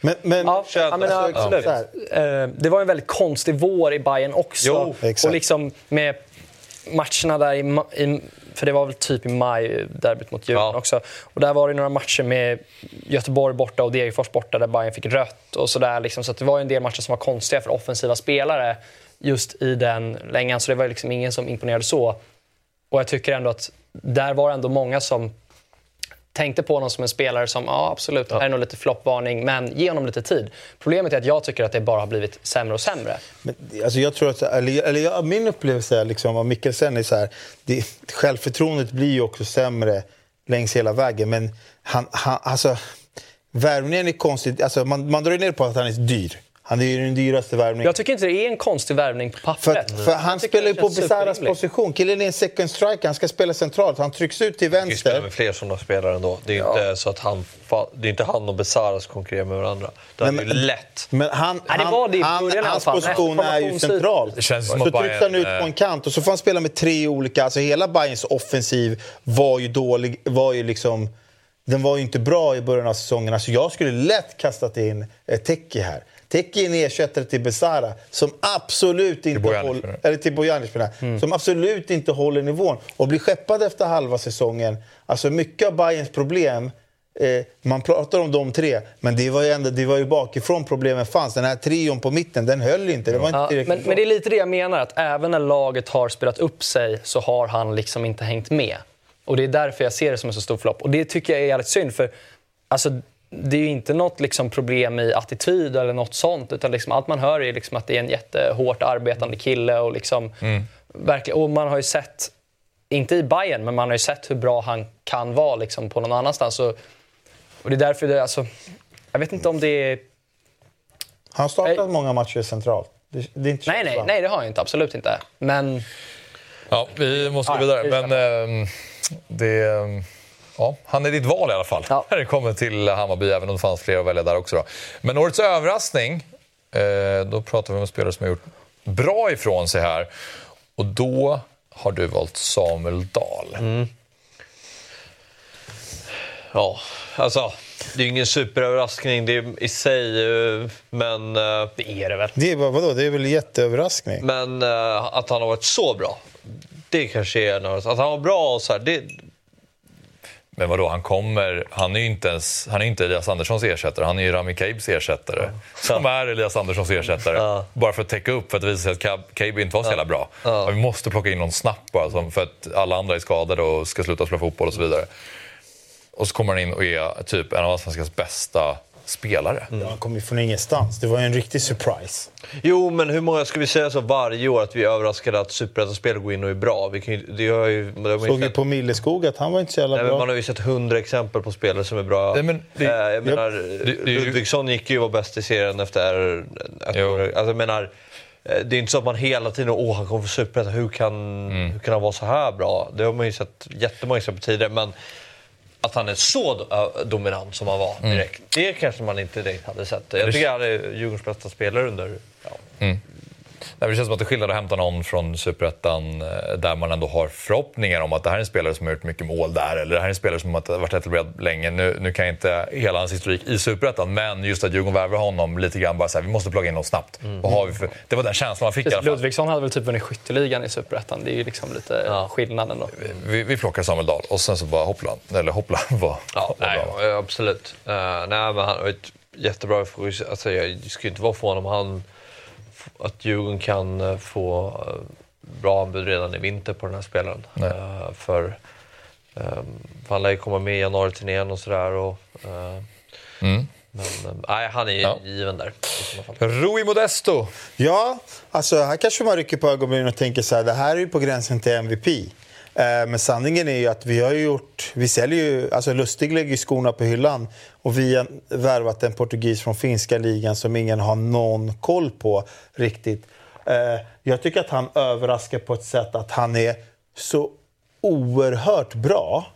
Men, men Ja, menar, alltså, absolut. så här. Eh, Det var en väldigt konstig vår i Bayern också. Jo, och liksom med matcherna där i, i för det var väl typ i maj, derbyt mot Djurgården Ja. också. Och där var det några matcher med Göteborg borta och Degerfors borta där Bayern fick rött och sådär. Liksom. Så det var en del matcher som var konstiga för offensiva spelare just i den längan. Så det var liksom ingen som imponerade så. Och jag tycker ändå att där var ändå många som tänkte på honom som en spelare som, ja absolut, det här är nog lite floppvarning, men ge honom lite tid. Problemet är att jag tycker att det bara har blivit sämre och sämre. Men, alltså jag tror att, eller, eller min upplevelse är liksom, av Mikkelsen är så här, det, självförtroendet blir ju också sämre längs hela vägen. Men han, han, alltså, värvningen är konstigt. Alltså, man, man drar ner på att han är dyr. Han är ju den dyraste värvningen. Jag tycker inte det är en konstig värvning på För, pappret. att- för han spelar ju det på Besaras position. Killen är en second striker, han ska spela centralt. Han trycks ut till Vi spelar vänster. med fler sådana spelare ändå. Det är ju inte så att han, det är inte han och Besara som konkurrerar med varandra. Det är Nej, ju men- lätt. Men han, Ja, det var det han, hans position Efter är ju central. Det känns som så trycks han ut på en kant och så får han spela med tre olika... Alltså hela Bayerns offensiv var ju dålig. Var ju liksom, den var ju inte bra i början av säsongen. Alltså jag skulle lätt kastat in Teki här. Teki är en ersättare till Besara som absolut inte håller... Eller till Bojanic. Mm. Som absolut inte håller nivån. Och blir skeppad efter halva säsongen. Alltså mycket av Bayerns problem Eh, man pratar om de tre, men det var ju, ändå, det var ju bakifrån problemen fanns. Den här trion på mitten, den höll inte. Det var inte Ja, men, bra. men det är lite det jag menar, att även när laget har spelat upp sig så har han liksom inte hängt med. Och det är därför jag ser det som en så stor flopp. Och det tycker jag är jävligt synd, för alltså, det är ju inte något liksom problem i attityd eller något sånt, utan liksom allt man hör är liksom att det är en jättehårt arbetande kille. Och, liksom, verkligen, och man har ju sett, inte i Bayern, men man har ju sett hur bra han kan vara liksom, på någon annanstans. Och, och det är därför det, alltså, jag vet inte om det är Han har startat Nej. många matcher centralt. Det, det är inte Nej, nej, nej, det har jag inte. Absolut inte. Men Ja, vi måste gå vidare. vi Men ehm, det... Ja, han är ditt val i alla fall Ja. när det kommer till Hammarby, även om det fanns fler att välja där också. Då. Men årets överraskning, eh, då pratar vi om en spelare som har gjort bra ifrån sig här. Och då har du valt Samuel Dahl. Mm. Ja, alltså det är ju ingen superöverraskning det är i sig, eh, men, eh, det är det väl. Det är, bara- vadå? det är väl jätteöverraskning? men att han har varit så bra, det kanske är en. Att han var bra och så här, det, Men vadå, han kommer... Han är ju inte, ens, han är inte Elias Anderssons ersättare, han är ju Rami Kaibs ersättare. Som är Elias Anderssons ersättare. Ja. Bara för att täcka upp, för att det visar sig att Kaib- inte var så jävla bra. Vi måste plocka in någon snabbt bara, som, för att alla andra är skadade och ska sluta spela fotboll och så vidare. Och så kommer han in och är typ en av Allsvenskans bästa spelare. Ja, han kom ju från ingenstans. Det var ju en riktig surprise. Jo, men hur många ska vi säga så varje år att vi är överraskade att superettan-spel går in och är bra? Vi kan, ju- det har ju, det har Såg ju sett, på Milleskog att han var inte så jävla nej, men bra. man har ju sett hundra exempel på spelare som är bra. Nej, men det- Eh, jag menar, det- Ludvigsson gick ju och var bäst i serien efter ett Jo. år. Alltså, jag menar, eh, det är inte så att man hela tiden åh han kommer från superettan, hur kan, Mm. hur kan han vara så här bra? Det har man ju sett jättemånga exempel tidigare. Men att han är så äh, dominant som han var Mm. direkt, det kanske man inte direkt hade sett. Jag tycker han är Djurgårdens bästa spelare under... Ja. Nej, det känns som att det är skillnad att hämta någon från Superettan eh, där man ändå har förhoppningar om att det här är en spelare som har gjort mycket mål där eller det här är en spelare som har varit etablerad länge. Nu, nu kan jag inte hela hans historik i Superettan men just att Djurgården värvar honom lite grann bara så här, vi måste plocka in någon snabbt. Vad har vi för... Det var den känslan man fick i alla fall. Ludvigsson hade väl typ vunnit skytteligan i Superettan. Det är ju liksom lite Ja. skillnaden då. Vi, vi plockar Samuel Dahl och sen så bara hoppla, eller hoppla var, Ja, nej, absolut. Uh, nej, men han jättebra... Alltså, jag skulle inte vara förvånad om han... Att Djurgården kan eh, få eh, bra anbud redan i vinter på den här spelaren. Eh, för um, han lär ju komma med i januari-turnén och sådär. Och, eh, Mm. Men nej, han är Ja. given där. Rui Modesto. Ja, alltså här kanske man rycker på ögonbrynen och tänker så här, det här är ju på gränsen till MVP. Eh, Men sanningen är ju att vi har gjort, vi säljer ju, alltså Lustig lägger ju skorna på hyllan och vi har värvat en portugis från finska ligan som ingen har någon koll på riktigt. Eh, Jag tycker att han överraskar på ett sätt att han är så oerhört bra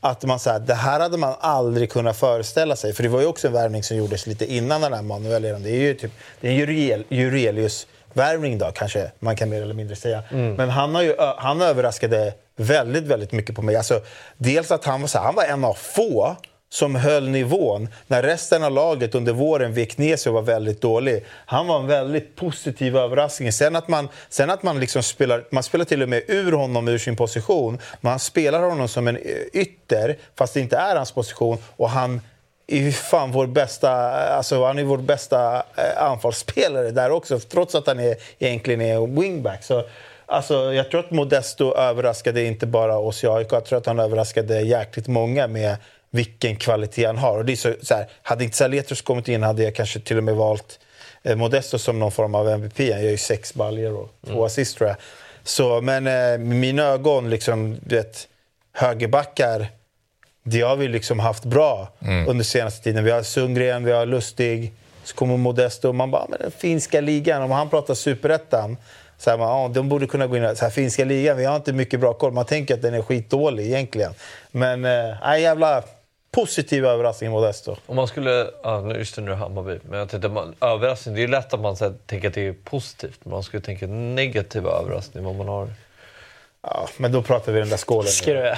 att man säger det här hade man aldrig kunnat föreställa sig. För det var ju också en värvning som gjordes lite innan den här Manuel eran. Det är ju typ, det är en Jurel- Jurelius-värvning då kanske man kan mer eller mindre säga. Men han, har ju, han överraskade väldigt, väldigt mycket på mig. Alltså, dels att han var, så här, han var en av få som höll nivån när resten av laget under våren vek ner sig och var väldigt dålig. Han var en väldigt positiv överraskning. Sen att man, sen att man liksom spelar, man spelar till och med ur honom ur sin position. Man spelar honom som en eh, ytter, fast det inte är hans position. Och han är ju fan vår bästa, alltså han är vår bästa eh, anfallsspelare där också, trots att han är, egentligen är wingback. Så, alltså, jag tror att Modesto överraskade inte bara oss i AIK, jag tror att han överraskade jäkligt många med vilken kvalitet han har. Och det är så, så här, hade inte Saletros kommit in hade jag kanske till och med valt eh, Modesto som någon form av MVP. Han gör ju sex baljor och två assist tror jag. Så, men eh, mina ögon, liksom, du vet, högerbackar, det har vi liksom haft bra under senaste tiden. Vi har Sundgren, vi har Lustig, så kommer Modesto. Man bara, men den finska ligan, om han pratar superettan, så här, man, ja, de borde kunna gå in här, finska ligan, vi har inte mycket bra koll. Man tänker att den är skitdålig egentligen. Men, eh, jävla positiv överraskning Modesto. Om man skulle, ja, nu- just det nu är det Hammarby, men jag tänkte, man, överraskning, det är ju lätt att man så här, tänker att det är positivt. Men man skulle tänka negativ överraskning, vad man har. Ja, men då pratar vi den där skålen. Ska du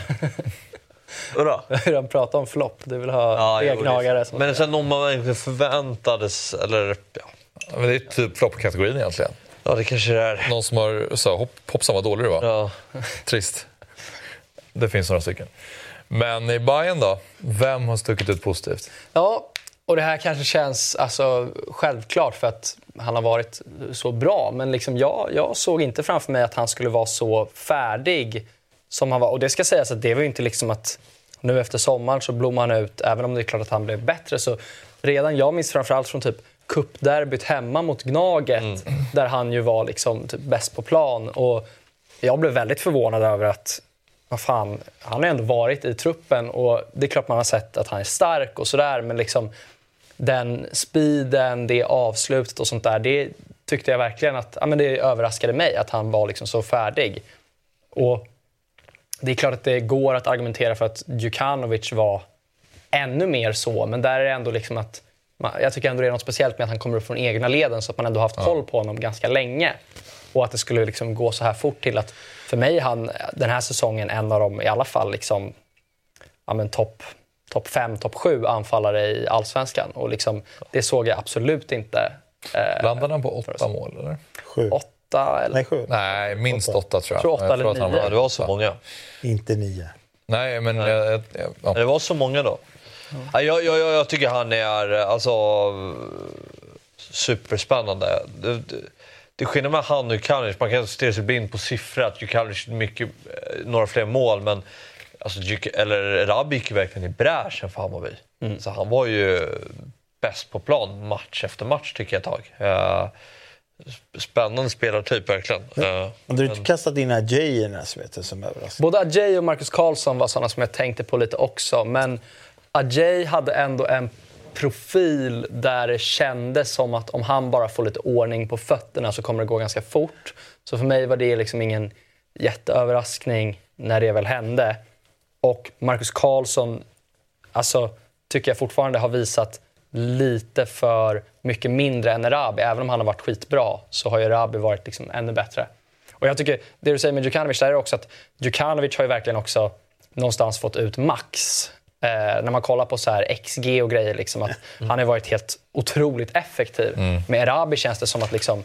Vadå? hur han pratar om flopp? Du vill ha Ja, som... Men sen om man förväntades, eller ja, Ja, Men det är typ floppkategorin egentligen. Ja det kanske det är. Någon som har så, hopp, hoppsan vad dålig du var. Ja. Trist. Det finns några stycken. Men i Bayern då? Vem har stuckit ut positivt? Ja, och det här kanske känns alltså, självklart för att han har varit så bra. Men liksom jag, jag såg inte framför mig att han skulle vara så färdig som han var. Och det ska sägas att det var ju inte liksom att nu efter sommaren så blommar han ut, även om det är klart att han blev bättre. Så redan, jag minns framförallt från typ cupderbyt hemma mot Gnaget där han ju var liksom typ bäst på plan. Och jag blev väldigt förvånad över att vad fan, han har ändå varit i truppen och det är klart man har sett att han är stark och sådär men liksom den speeden, det avslutet och sånt där, det tyckte jag verkligen att, ja men det överraskade mig att han var liksom så färdig. Och det är klart att det går att argumentera för att Djukanovic var ännu mer så, men där är det ändå liksom att jag tycker ändå det är något speciellt med att han kommer upp från egna leden så att man ändå haft koll på honom ganska länge. Och att det skulle liksom gå så här fort till att för mig är han den här säsongen en av de i alla fall liksom, ja men topp top 5, topp 7 anfallare i allsvenskan. Och liksom, det såg jag absolut inte. Eh, Landade han på åtta mål eller? Sju. åtta eller Nej, sju. Nej, minst åtta tror jag. Tror åtta jag eller att han nio. Det var så många. Inte nio. Nej, men... Jag, jag, jag, ja. Det var så många då. Ja, jag, jag, jag, jag tycker han är alltså, superspännande. Det, det, det skillnad med han och Jukanovic. Man kan stirra sig blind på siffror. Att Jukanovic mycket, eh, några fler mål. Men alltså, Djuk- eller Rabi gick ju verkligen i bräschen för Hammarby. Så han var ju bäst på plan match efter match tycker jag ett tag. Eh, spännande spelartyp verkligen. Eh, Men du har inte kastat in Ajay i den här sveten som överraskning? Både Ajay och Marcus Karlsson var sådana som jag tänkte på lite också. Men Ajay hade ändå en profil där det kändes som att om han bara får lite ordning på fötterna så kommer det gå ganska fort. Så för mig var det liksom ingen jätteöverraskning när det väl hände. Och Marcus Karlsson, alltså, tycker jag fortfarande har visat lite för mycket mindre än Erabi. Även om han har varit skitbra så har ju Erabi varit liksom ännu bättre. Och jag tycker, det du säger med Djukanovic där är också att Djukanovic har ju verkligen också någonstans fått ut max. Eh, när man kollar på så här XG och grejer, liksom, att han har varit helt otroligt effektiv. Med Erabi känns det som att liksom,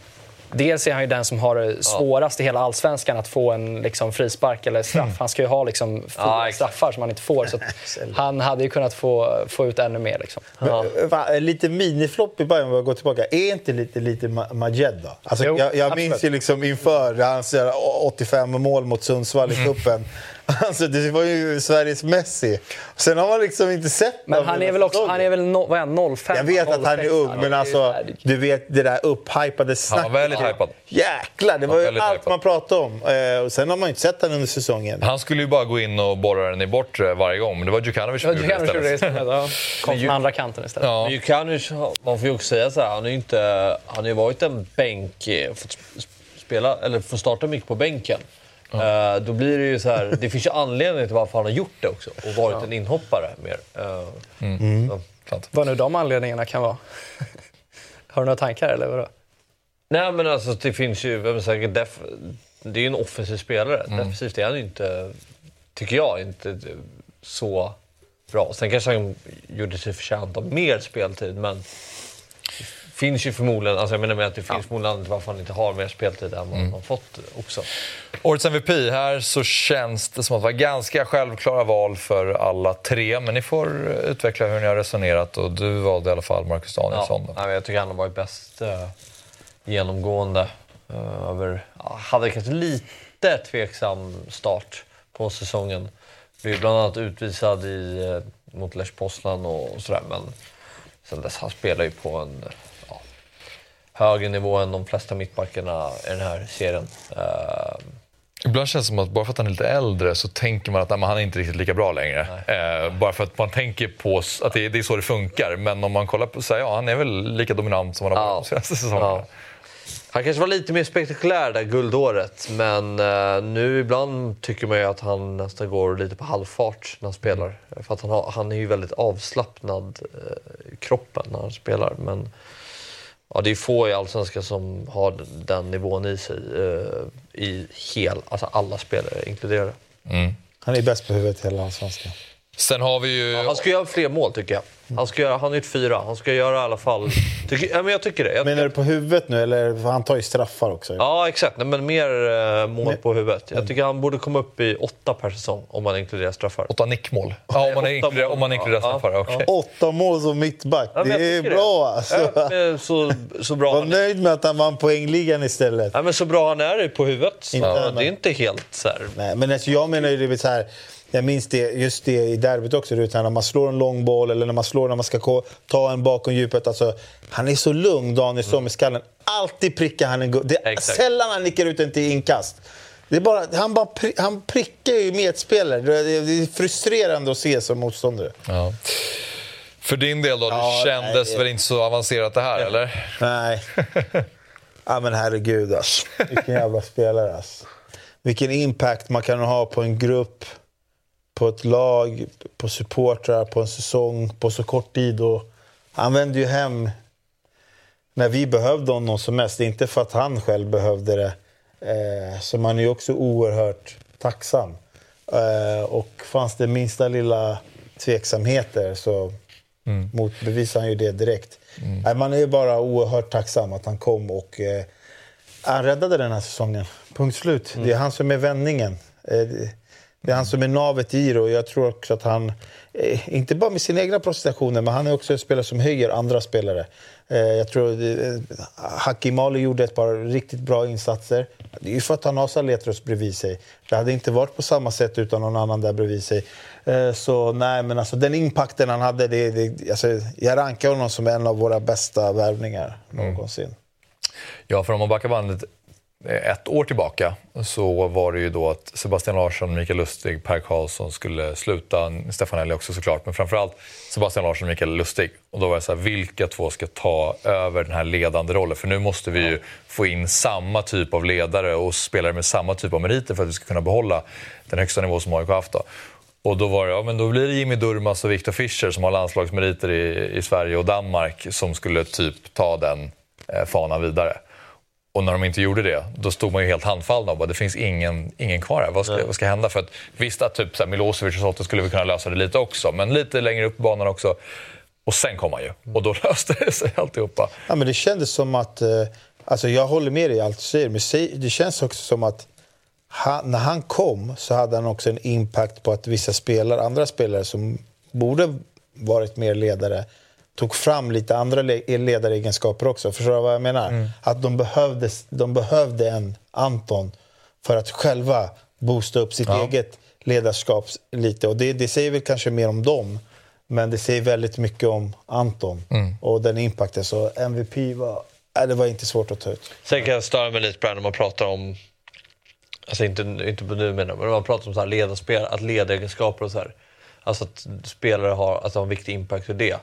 Dels är han ju den som har det svårast i hela allsvenskan att få en liksom, frispark eller straff. Han ska ju ha liksom, Ja, straffar som han inte får. Så han hade ju kunnat få, få ut ännu mer. Liksom. Men, va, lite miniflopp i Bayern om går tillbaka. Är inte lite, lite Ma- Majed då? Alltså, Jo, jag jag minns ju liksom inför hans eh, 85 mål mot Sundsvall i cupen. Alltså, det var ju Sveriges Messi. Sen har man liksom inte sett Men han är väl också, han är väl no, vad är han, 05? Jag vet att han är 06? ung, men alltså, du vet det där upphypade snacket. Han var väldigt hypad. Jäklar, det var var ju allt hypad. man pratade om. Eh, och sen har man ju inte sett honom under säsongen. Han skulle ju bara gå in och borra den i bortre varje gång, men det var Djukanovic som gjorde det istället. istället. Ja. Kom från andra kanten istället. Ja. Men Djukanovic, man får ju också säga så här, han har ju inte, han har ju varit en bänk, fått sp- spela, eller fått starta mycket på bänken. Eh, då blir det ju så här, det finns ju anledning till varför han har gjort det också och varit en inhoppare mer. Eh, så. Sant. Vad nu de anledningarna kan vara. Har du några tankar eller vadå? Nej men alltså det finns ju, säkert, def, det är ju en offensiv spelare. Defensivt är han ju inte, tycker jag, inte så bra. Sen kanske han gjorde sig förtjänt av mer speltid men finns ju förmodligen, alltså jag menar med att det finns förmodligen anledning till varför han inte har mer speltid än vad han har fått också. Årets MVP, här så känns det som att det var ganska självklara val för alla tre. Men ni får utveckla hur ni har resonerat och du valde i alla fall Marcus Ja, Danielsson. då. nej, jag tycker han har varit bäst eh, genomgående. eh, över, ja, hade kanske lite tveksam start på säsongen. Blev bland annat utvisad i, eh, mot Lech Poznan och, sådär. Men sen dess, han spelar ju på en ja, högre nivå än de flesta mittbackarna i den här serien. Eh, Ibland känns det som att bara för att han är lite äldre så tänker man att nej, han är inte riktigt lika bra längre. Eh, bara för att man tänker på att det, är- det är så det funkar. Men om man kollar på så här, ja, han är väl lika dominant som han har varit Ja. de senaste säsongerna. Ja. Han kanske var lite mer spektakulär där guldåret, men eh, nu ibland tycker man ju att han nästan går lite på halvfart när han spelar. För att han, har, han är ju väldigt avslappnad eh, kroppen när han spelar. Men ja, det är få i Allsvenskan som har den nivån i sig. Eh, I hel, alltså alla spelare inkluderade. Han är bäst på huvudet i hela Allsvenskan. Sen har vi ju... Han ska göra fler mål tycker jag. Han, ska göra, han har gjort fyra. Han ska göra i alla fall... Tycker, ja, men jag tycker det. Jag, Menar du på huvudet nu, eller han tar ju straffar också? Ja, exakt. Nej, men mer eh, mål på huvudet. Jag tycker han borde komma upp i åtta per säsong om man inkluderar straffar. Åtta nickmål. Ja, om man Åtta inkluderar, mål. om man inkluderar Ja, straffar. ja, okej. Åtta mål som mittback, Ja, det är bra alltså. Ja, så, så, bra Var nöjd med att han vann poängligan istället. Ja, men så bra han är på huvudet. Så ja, det är inte helt så här. Nej, men alltså, jag menar ju det så här. Jag minns det, just det i derbyt också, vet, när man slår en lång boll eller när man slår när man ska ta en bakom djupet. Alltså, han är så lugn, Danielsson, med skallen. Alltid prickar han en Det är. Exakt. sällan han nickar ut den till inkast. Det är bara, han, bara han prickar ju medspelare. Det är, det är frustrerande att se som motståndare. Ja. För din del då, det Ja, kändes nej. väl inte så avancerat det här, eller? Nej. ja, men herregud alltså. Vilken jävla spelare alltså. Vilken impact man kan ha på en grupp, på ett lag, på supportrar, på en säsong, på så kort tid. Och han vände ju hem när vi behövde honom som mest. Inte för att han själv behövde det. Eh, så man är ju också oerhört tacksam. Eh, och fanns det minsta lilla tveksamheter så motbevisar han ju det direkt. Nej, man är ju bara oerhört tacksam att han kom och eh, han räddade den här säsongen. Punkt slut. Det är han som är vändningen. Eh, det- är han som är navet i det och jag tror också att han, eh, inte bara med sina egna prestationer, men han är också en spelare som höjer andra spelare. Eh, jag tror eh, Hakim Ali gjorde ett par riktigt bra insatser. Det är ju för att han har Saletros bredvid sig. Det hade inte varit på samma sätt utan någon annan där bredvid sig. Så nej, men alltså den impacten han hade, det, det, alltså, jag rankar honom som en av våra bästa värvningar någonsin. Mm. Ja, för om man backar bandet Eh, ett år tillbaka så var det ju då att Sebastian Larsson, Mikael Lustig, Per Karlsson skulle sluta. Stefan Elli också såklart, men framförallt Sebastian Larsson och Mikael Lustig. Och då var det så här, vilka två ska ta över den här ledande rollen? För nu måste vi ju få in samma typ av ledare och spelare med samma typ av meriter för att vi ska kunna behålla den högsta nivå som AIK har haft. Då. Och då var det, ja men då blir det Jimmy Durmaz och Viktor Fischer som har landslagsmeriter i, i Sverige och Danmark som skulle typ ta den eh, fanan vidare. Och när de inte gjorde det, då stod man ju helt handfallen och bara, det finns ingen, ingen kvar här. Vad ska, vad ska hända? För att, visst att typ så här, Milosevic och sånt skulle vi kunna lösa det lite också, men lite längre upp banan också. Och sen kom han ju. Och då löste det sig alltihopa. Ja, men det kändes som att... Eh, alltså jag håller med dig i allt du säger, men det känns också som att han, när han kom så hade han också en impact på att vissa spelare, andra spelare som borde varit mer ledare tog fram lite andra le- ledaregenskaper också. Förstår du vad jag menar? Att de behövde, de behövde en Anton för att själva boosta upp sitt eget ledarskap lite. Och det, det säger väl kanske mer om dem. Men det säger väldigt mycket om Anton och den impacten. Så MVP var, äh, det var inte svårt att ta ut. Sen kan jag störa mig lite på det när man pratar om, alltså inte, inte på nu menar men när man pratar om så här ledarspel, att ledaregenskaper och så här. Alltså att spelare har, alltså har en viktig impact för det.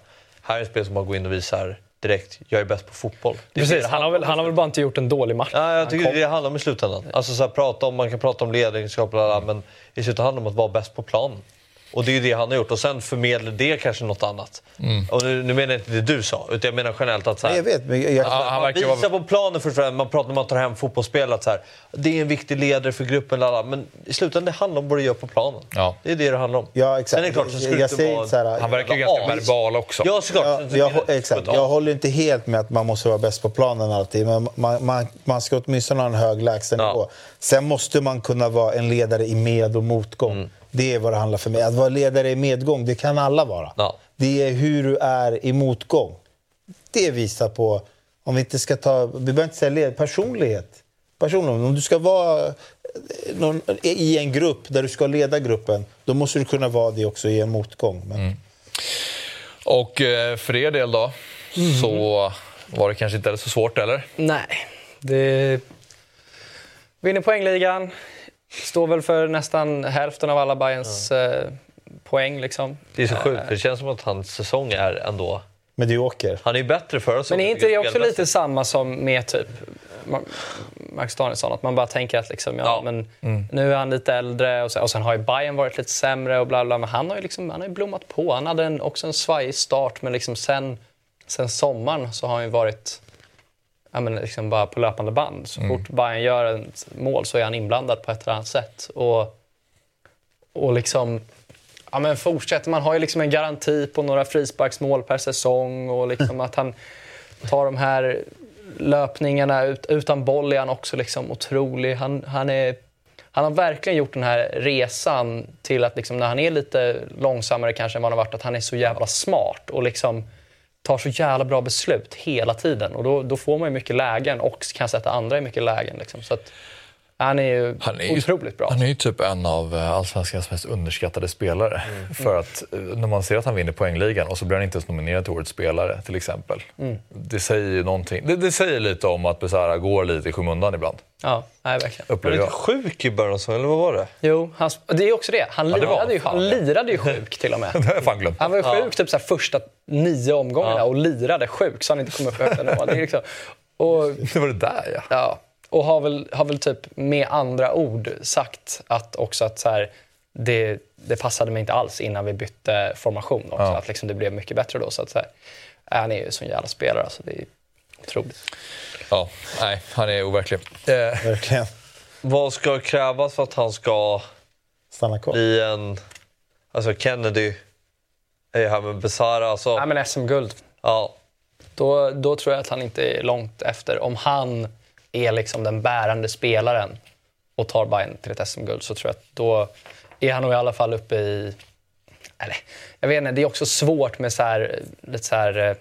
Här är ett spel som man går in och visar direkt, jag är bäst på fotboll. Det är Precis, det han har, väl, han har väl bara inte gjort en dålig match. Ja, jag tycker kom- det det handlar om i slutändan. Alltså så här, prata om, man kan prata om ledaregenskaper, men i slutändan handlar det om att vara bäst på planen. Och det är ju det han har gjort. Och sen förmedlar det kanske något annat. Och nu, nu menar jag inte det du sa, utan jag menar generellt att så här, Nej, jag vet, men jag, jag, han man verkar visar vara... på planen först och. Man pratar när man tar hem fotbollsspel att så här, det är en viktig ledare för gruppen. Lala. Men i slutändan det handlar om vad du gör på planen. Ja. Det är det det handlar om. ja, exakt. Sen är det klart, så skulle jag, jag vara... så här, Han verkar ju ganska verbal också. Ja, såklart. Ja, jag, exakt. Jag håller inte helt med att man måste vara bäst på planen alltid. Men man, man, man ska åtminstone ha en hög lägstanivå. Ja. Sen måste man kunna vara en ledare i med och motgång. Mm. Det är vad det handlar för mig. Att vara ledare i medgång, det kan alla vara. Ja. Det är hur du är i motgång. Det visar på, om vi inte ska ta, vi behöver inte säga led, personlighet. Personlighet. Om du ska vara eh, någon, i en grupp där du ska leda gruppen, då måste du kunna vara det också i en motgång. Men, Och eh, för er del då, så var det kanske inte så svårt, eller? Nej. Det... Vinner poängligan. Står väl för nästan hälften av alla Bayerns eh, poäng. Liksom. Det är så sjukt. Det känns som att hans säsong är ändå... medioker. Han är ju bättre förra Men säsongen. är inte det också lite samma som med typ Ma- Max Danielsson? Att man bara tänker att liksom, ja, Ja. Men nu är han lite äldre och sen, och sen har ju Bayern varit lite sämre och bla bla. Men han har ju, liksom, han har ju blommat på. Han hade en, också en svajig start men liksom sen, sen sommaren så har han ju varit ja, men liksom bara på löpande band. Så fort Bayern gör ett mål så är han inblandad på ett eller annat sätt. Och, och liksom... Ja, men fortsätter. Man har ju liksom en garanti på några frisparksmål per säsong och liksom att han tar de här löpningarna ut, utan boll är han också liksom otrolig. Han, han, är, han har verkligen gjort den här resan till att liksom när han är lite långsammare kanske än vad han har varit, att han är så jävla smart och liksom tar så jävla bra beslut hela tiden. Och då, då får man ju mycket lägen och kan sätta andra i mycket lägen. Liksom. Så att, han är ju Han är ju, otroligt bra. Han är ju typ en av eh, allsvenskans mest underskattade spelare. För att eh, när man ser att han vinner poängligan och så blir han inte ens nominerad till årets spelare till exempel. Det säger ju någonting. Det, det säger lite om att Besara går lite i skymundan ibland. Ja, nej, verkligen. Var Upplever du jag. inte sjuk i början säsongen, eller vad var det? Jo, han, det är också det. Han, det var lirade, ju, han ja. lirade ju sjuk till och med. Det har jag fan glömt. Han var ju sjuk typ så här, första nio omgångarna och lirade sjuk så han inte kom upp i högsta nivå. Det är liksom, och, Det var det där ja. ja, och har väl, har väl typ med andra ord sagt att också att så här, det, det passade mig inte alls innan vi bytte formation också. Ja. Att liksom det blev mycket bättre då. Så att så här, han är ju en sån jävla spelare. Alltså, det är otroligt. ja. Nej, han är overklig. Eh, Verkligen. Vad ska krävas för att han ska Stanna kvar. bli en... Alltså Kennedy är ju här med Besara. Alltså, Nej, men SM-guld. ja, Då, då tror jag att han inte är långt efter. Om han är liksom den bärande spelaren och tar Bayern till ett SM-guld så tror jag att då är han nog i alla fall uppe i... Eller, jag vet inte, det är också svårt med så här, lite så här, eh,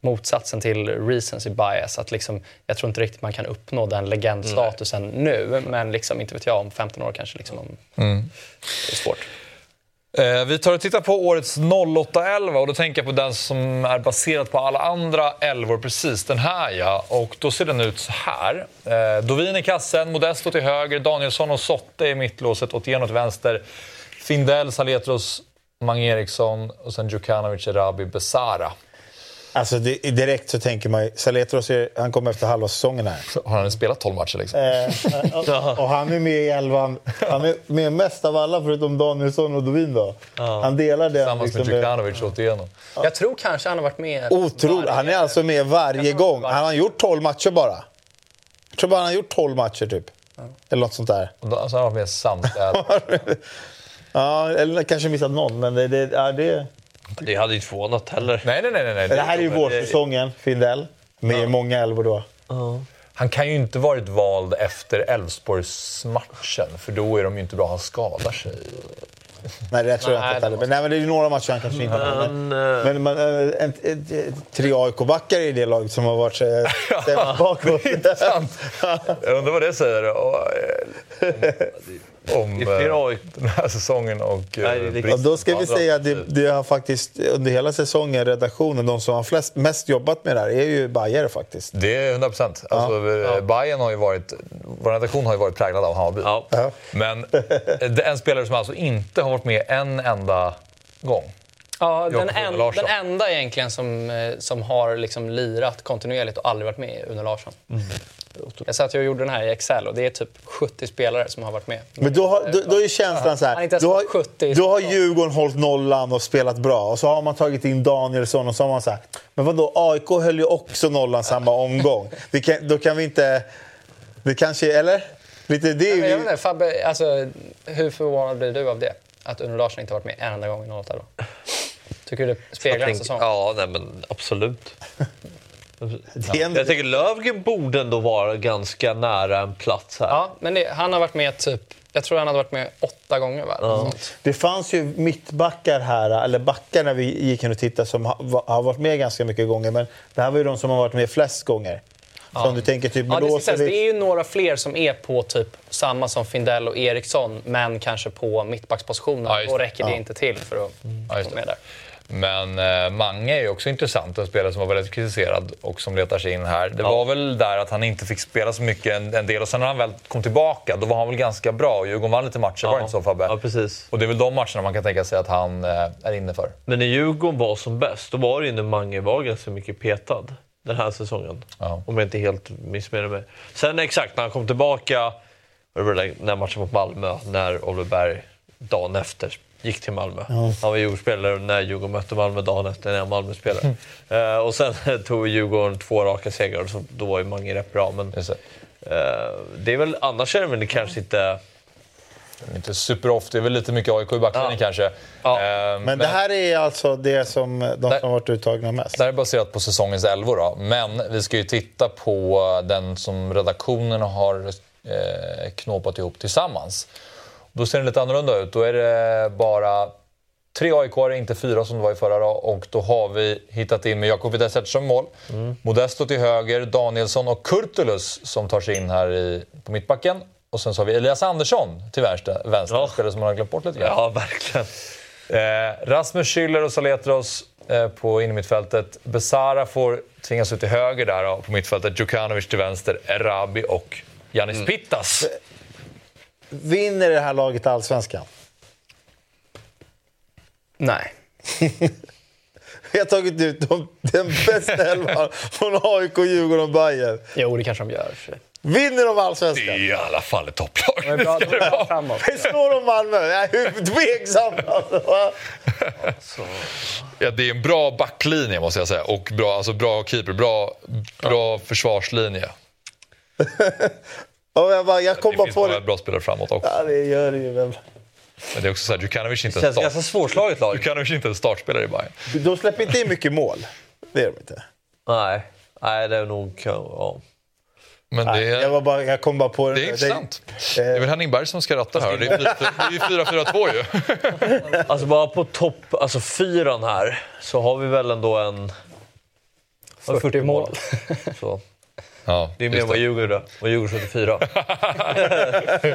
motsatsen till recency bias. Att liksom, jag tror inte riktigt man kan uppnå den legendstatusen nu, men liksom, inte vet jag, om 15 år kanske. Liksom, om, Det är svårt. Eh, vi tar och tittar på årets 08-11 och då tänker jag på den som är baserad på alla andra elvor, precis den här ja. Och då ser den ut så här. Eh, Dovin i kassen, Modesto till höger, Danielsson och Sotte i mittlåset, Otieno till vänster, Findell, Saletros, Mange Eriksson och sen Djukanovic, Erabi, Besara. Alltså det, direkt så tänker man ju, Saletros är, han kommer efter halva säsongen här. Har han spelat 12 matcher liksom? Eh, och, och han är med i elvan. Han är med mest av alla förutom Danielsson och Dovin då. Han delar den. Tillsammans liksom, med med- Djukanovic och Otieno. Jag tror kanske han har varit med... Otroligt. Han är alltså med varje gång. Han har gjort 12 matcher bara. Jag tror bara han har gjort 12 matcher typ. Eller något sånt där. Och då- Alltså han har varit med samtliga... Ja, eller kanske missat någon, men det, det, ja, det, det hade inte förvånat heller. Nej, nej, nej. nej, nej. det här är ju vårsäsongen, Findell. Med många elvor då. Han kan ju inte varit vald efter Elfsborgsmatchen för då är de ju inte bra. Han skadar sig. Nej, det tror jag Nej, inte. det att- Men, nej, men det är ju några matcher han kanske inte har. Men, Men, men, eh, en, en, en, tre AIK-backar i det laget som har varit eh, sämst bakåt. Jag undrar vad det säger. Eh, om eh, den här säsongen och eh, Nej, riktigt. Ja, då ska vi säga att det, det har faktiskt under hela säsongen, redaktionen, de som har flest, mest jobbat med det här är ju Bajare faktiskt. Det är 100 procent. Alltså, ja. Bayern har ju varit, vår redaktion har ju varit präglad av Hammarby. Ja. Men är en spelare som alltså inte har varit med en enda gång. Ja, den, en, den enda egentligen som, eh, som har liksom lirat kontinuerligt och aldrig varit med är Une Larsson. Jag satt och gjorde den här i Excel och det är typ 70 spelare som har varit med. Men då, har, då, då är känslan så här. Då har, 70. då har Djurgården hållit nollan och spelat bra. Och så har man tagit in Danielsson och så har man så här. Men vadå, AIK höll ju också nollan samma omgång. Det kan, då kan vi inte... Det kanske... Eller? Lite, det är Men jag vet inte, Fabbe, alltså, hur förvånad blir du av det? Att Une Larsson inte har varit med en enda gång i 08 då? Tycker du det speglar en säsong? Ja, nej, men absolut. En, Jag tänker Lövgren borde ändå vara ganska nära en plats här. Ja, men det, han har varit med typ... Jag tror han hade varit med åtta gånger, va? Sånt. det fanns ju mittbackar här, eller backar när vi gick in och tittade, som har, va- har varit med ganska mycket gånger. Men det här var ju de som har varit med flest gånger. Om du tänker typ Ja, det, sägas, det är ju några fler som är på typ samma som Findell och Eriksson, men kanske på mittbackspositionen. Ja, det. räcker det inte till för att Ja, just vara med där. Men eh, Mange är ju också intressant, en spelare som var väldigt kritiserad och som letar sig in här. Det var väl där att han inte fick spela så mycket en, en del och sen när han väl kom tillbaka då var han väl ganska bra och Djurgården vann lite matcher, var det inte så Fabbe? Ja, precis. Och det är väl de matcherna man kan tänka sig att han eh, är inne för. Men när Djurgården var som bäst, då var det ju när Mange var ganska mycket petad den här säsongen. Ja. Om jag inte helt missminner mig. Sen exakt, när han kom tillbaka, där matchen mot Malmö, när Oliver Berg dagen efter gick till Malmö. Han var Djurgårdsspelare när Djurgården mötte Malmö dagen efter när han Malmöspelare. Eh, och sen tog Djurgården två raka segrar, så då var ju Mange rätt bra. Men Just det. eh, det är väl, annars är det väl kanske inte... Inte superofta, det är väl lite mycket AIK i backlinjen Ja. kanske. Ja. Eh, Men det här är alltså det som de som har varit uttagna mest. Det här är baserat på säsongens elvor då. Men vi ska ju titta på den som redaktionen har eh, knåpat ihop tillsammans. Då ser den lite annorlunda ut. Då är det bara tre aik inte fyra som det var i förra dag. Och då har vi hittat in med Jakob Widell som mål. Modesto till höger, Danielsson och Kurtulus som tar sig in här i, på mittbacken. Och sen så har vi Elias Andersson till vänster, vänster Ja. spelare som man har glömt bort lite grann. Ja, verkligen. Eh, Rasmus Schüller och Saletros eh, på innermittfältet. Besara får tvingas ut till höger där då, på mittfältet. Djukanovic till vänster, Erabi och Janis Pittas. Vinner det här laget allsvenskan? Nej. Vi har tagit ut de, den bästa elvan från AIK, Djurgården och Bayern. Jo, det kanske de gör. för sig. Vinner de Det är allsvenskan? i alla fall ett topplag. De är bra, de är bra framåt. Slår de Malmö? Jag är tveksam. Alltså. va? Ja, det är en bra backlinje måste jag säga. Och bra, alltså bra keeper, bra, bra försvarslinje. Och jag, bara, jag kom Det bara finns på många det. bra spelare framåt också. Ja, det gör det ju. Men... Men det är också så här, Djukanovic är inte Det en känns ganska start. svårslaget lag. Djukanovic är inte en startspelare i Bayern. De släpper inte in mycket mål. Det är de inte. Nej, nej det är nog... Ja. Men Nej, det jag, är, var bara, jag kom bara på det är intressant. Det är väl Henning Berg som ska ratta här. Det är det är ju 4-4-2 ju. Alltså bara på topp, alltså fyran här, så har vi väl ändå en... 40 mål. Så. Ja, Det är mer än vad Djurgården gör. Vad Djurgården 74.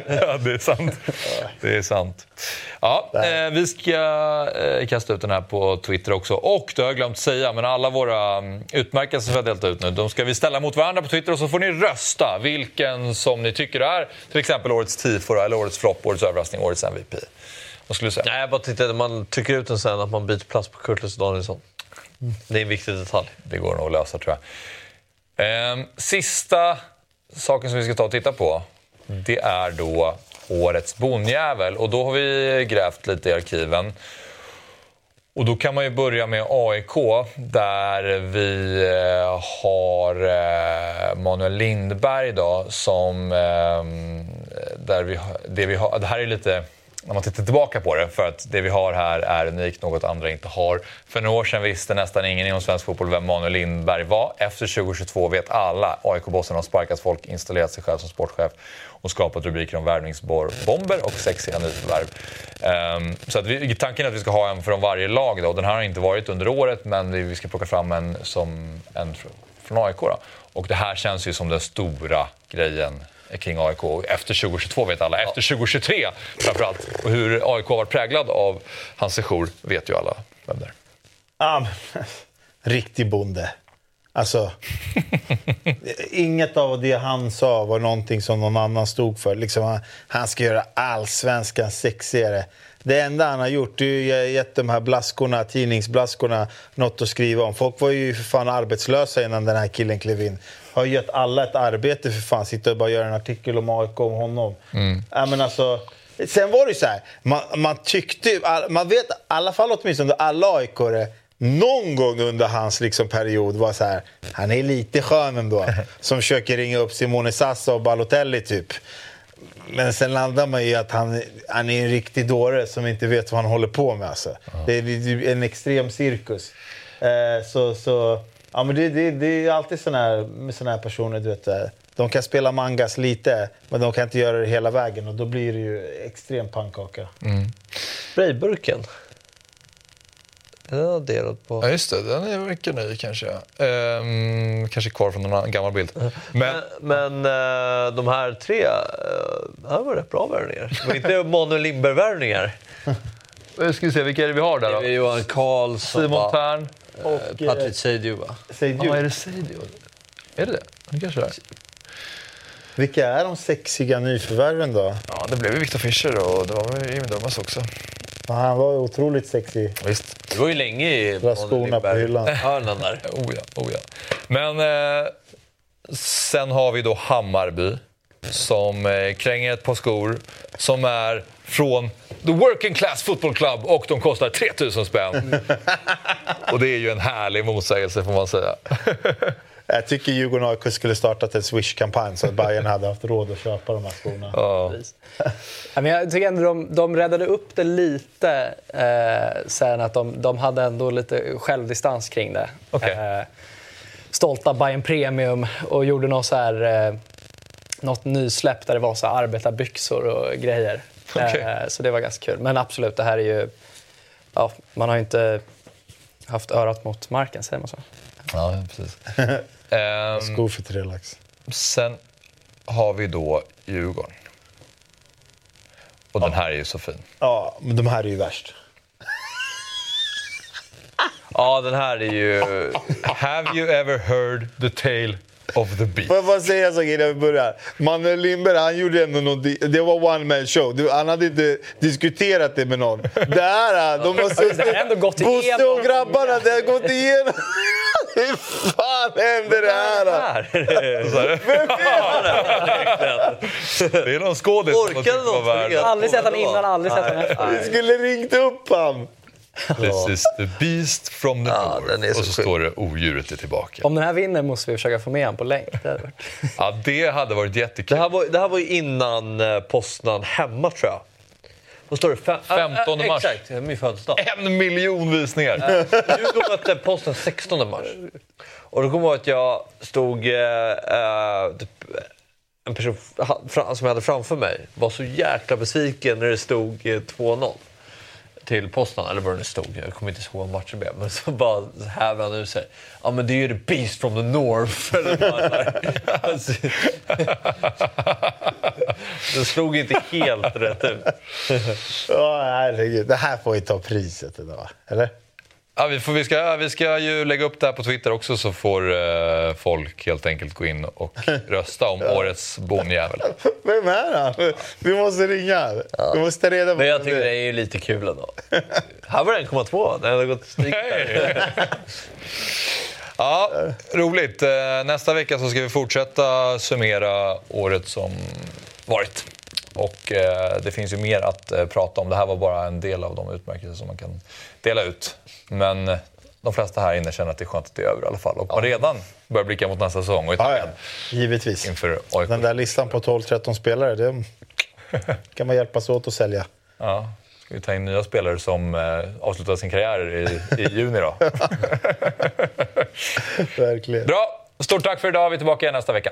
ja, det är sant. Det är sant. Ja, eh, vi ska eh, kasta ut den här på Twitter också. Och det har jag glömt säga, men alla våra mm, utmärkelser som vi har delat ut nu, de ska vi ställa mot varandra på Twitter och så får ni rösta vilken som ni tycker är till exempel årets tifo då, eller årets flopp, årets överraskning, årets MVP. Vad skulle du säga? Nej, jag bara tittade, man tycker ut den sen att man byter plats på Kurtlus och Danielsson. Det är en viktig detalj. Det går nog att lösa tror jag. Ehm, sista saken som vi ska ta och titta på, det är då årets bonjävel. Och då har vi grävt lite i arkiven. Och då kan man ju börja med AIK där vi eh, har eh, Manuel Lindberg då som... Ehm, där vi, det, vi har, det här är lite när man tittar tillbaka på det, för att det vi har här är unikt, något andra inte har. För några år sedan visste nästan ingen inom svensk fotboll vem Manuel Lindberg var. Efter 2022 vet alla. AIK-bossen har sparkat folk, installerat sig själv som sportchef och skapat rubriker om värvningsbomber och sexiga nyförvärv. Um, så att vi, tanken är att vi ska ha en från varje lag. Då. Den här har inte varit under året, men vi, ska plocka fram en, som, en från AIK. Då. Och det här känns ju som den stora grejen kring AIK. Efter 2022 vet alla. Efter 2023 framförallt. Och hur AIK har varit präglad av hans sejour vet ju alla vem det är. Men, riktig bonde. Alltså, inget av det han sa var någonting som någon annan stod för. Liksom, han, han ska göra allsvenskan sexigare. Det enda han har gjort är att gett de här blaskorna, tidningsblaskorna något att skriva om. Folk var ju för fan arbetslösa innan den här killen klev in. Har gett alla ett arbete för fan. Sitta och bara göra en artikel om AIK om honom. Ja, men alltså, sen var det ju så här, man, man tyckte man vet i alla fall åtminstone alla aik någon gång under hans liksom, period var så här, han är lite skön ändå. Som försöker ringa upp Simone Sassa och Balotelli typ. Men sen landar man i att han, han är en riktig dåre som inte vet vad han håller på med. Alltså. Det är en extrem cirkus. Eh, så, så, ja, men det, det, det är alltid såna här, med såna här personer. Du vet, eh, de kan spela mangas lite, men de kan inte göra det hela vägen. Och då blir det ju extrem pannkaka. Sprayburken. Den har delat på. Ja, just det. Den är verkar ny kanske. Ehm, kanske kvar från någon gammal bild. Men Men eh, de här tre, uh, det här var rätt bra värvningar. Det var inte Manuel Lindberg-värvningar. eh, ska vi se, vilka är det vi har där Det är då? Johan Karlsson, Simon? Tern. Eh, Och, eh, Patrik Seidiou, va? Säg Ja, är det Seidio? Är det det? Det kanske det är. vilka är de sexiga nyförvärven då? Ja, det blev ju Viktor Fischer och det var Jimmy Durmaz också. Ja, Han var otroligt sexig. Visst. Det var ju länge i skorna på hyllan. hörnan där. Oh ja, oh ja. Men eh, sen har vi då Hammarby som eh, kränger ett par skor som är från The Working Class Football Club och de kostar 3000 spänn. och det är ju en härlig motsägelse får man säga. Jag tycker Djurgården AIK skulle startat en Swish-kampanj så att Bayern hade haft råd att köpa de här skorna. Ja. Men jag tycker ändå de, de räddade upp det lite eh, sen att de, de hade ändå lite självdistans kring det. Okej. Eh, stolta Bayern Premium och gjorde något, så här, eh, något nysläpp där det var så här arbetarbyxor och grejer. Okej. Eh, så det var ganska kul. Men absolut, det här är ju... Ja, man har ju inte haft örat mot marken, säger man så? Ja, precis. Ehm, Skor för tre lax. sen har vi då Djurgården. Och den här är ju så fin. Ja, men de här är ju värst. Ja, den här är ju... Have you ever heard the tale of the beast? Får jag bara säga en sak innan vi börjar? Manuel Lindberg, han gjorde ändå något, det var one man show. Han hade inte diskuterat det med någon. Det här, de har suttit... det har ändå gått Bosse och grabbarna, det har gått igenom. Hur fan hände det här? här. Det är någon skådis som tyckte det var någon värd. Aldrig sett han innan, aldrig sett han efter. Vi skulle ringt upp han. This is the beast from the Ja, north. så och så sjuk. står det odjuret är tillbaka. Om den här vinner måste vi försöka få med honom på länk. Det hade varit. Ja, det hade varit Det jättekul. här, var, det här var ju innan eh, Poznan hemma, tror jag. Vad står det? Fem, 15 äh, mars. Exakt, min födelsedag. En miljon visningar! Djurgården mötte Poznan 16 mars. Och då kommer jag ihåg att jag stod... Eh, eh, typ, en person som jag hade framför mig var så jäkla besviken när det stod eh, 2-0 till Poznan, eller vad det nu stod. Jag kommer inte ihåg matchen blev. Men så bara häver han ur sig. Ja, men det är ju the beast from the north. Eller. Alltså, det slog inte helt rätt ut. Ja, herregud. Det här får ju ta priset idag, eller? Ja, vi, får, vi, ska, vi ska ju lägga upp det här på Twitter också så får eh, folk helt enkelt gå in och rösta om årets bonjävel. Vem är han? Vi måste ringa. Vi måste reda på Men jag tycker det det är. är ju lite kul ändå. Här var det 1,2. Den hade gått snyggt där. Ja, roligt. Eh, Nästa vecka så ska vi fortsätta summera året som varit. Och eh, det finns ju mer att eh, prata om. Det här var bara en del av de utmärkelser som man kan dela ut. Men eh, de flesta här inne känner att det är skönt att det är över i alla fall. Och man redan börjar blicka mot nästa säsong och är Ja, ja. Givetvis. inför AIK. Den där listan på 12-13 spelare, det kan man hjälpas åt att sälja. Ja, ska vi ta in nya spelare som eh, avslutar sin karriär i, i juni då. Verkligen. Bra! Stort tack för idag. Vi är tillbaka igen nästa vecka.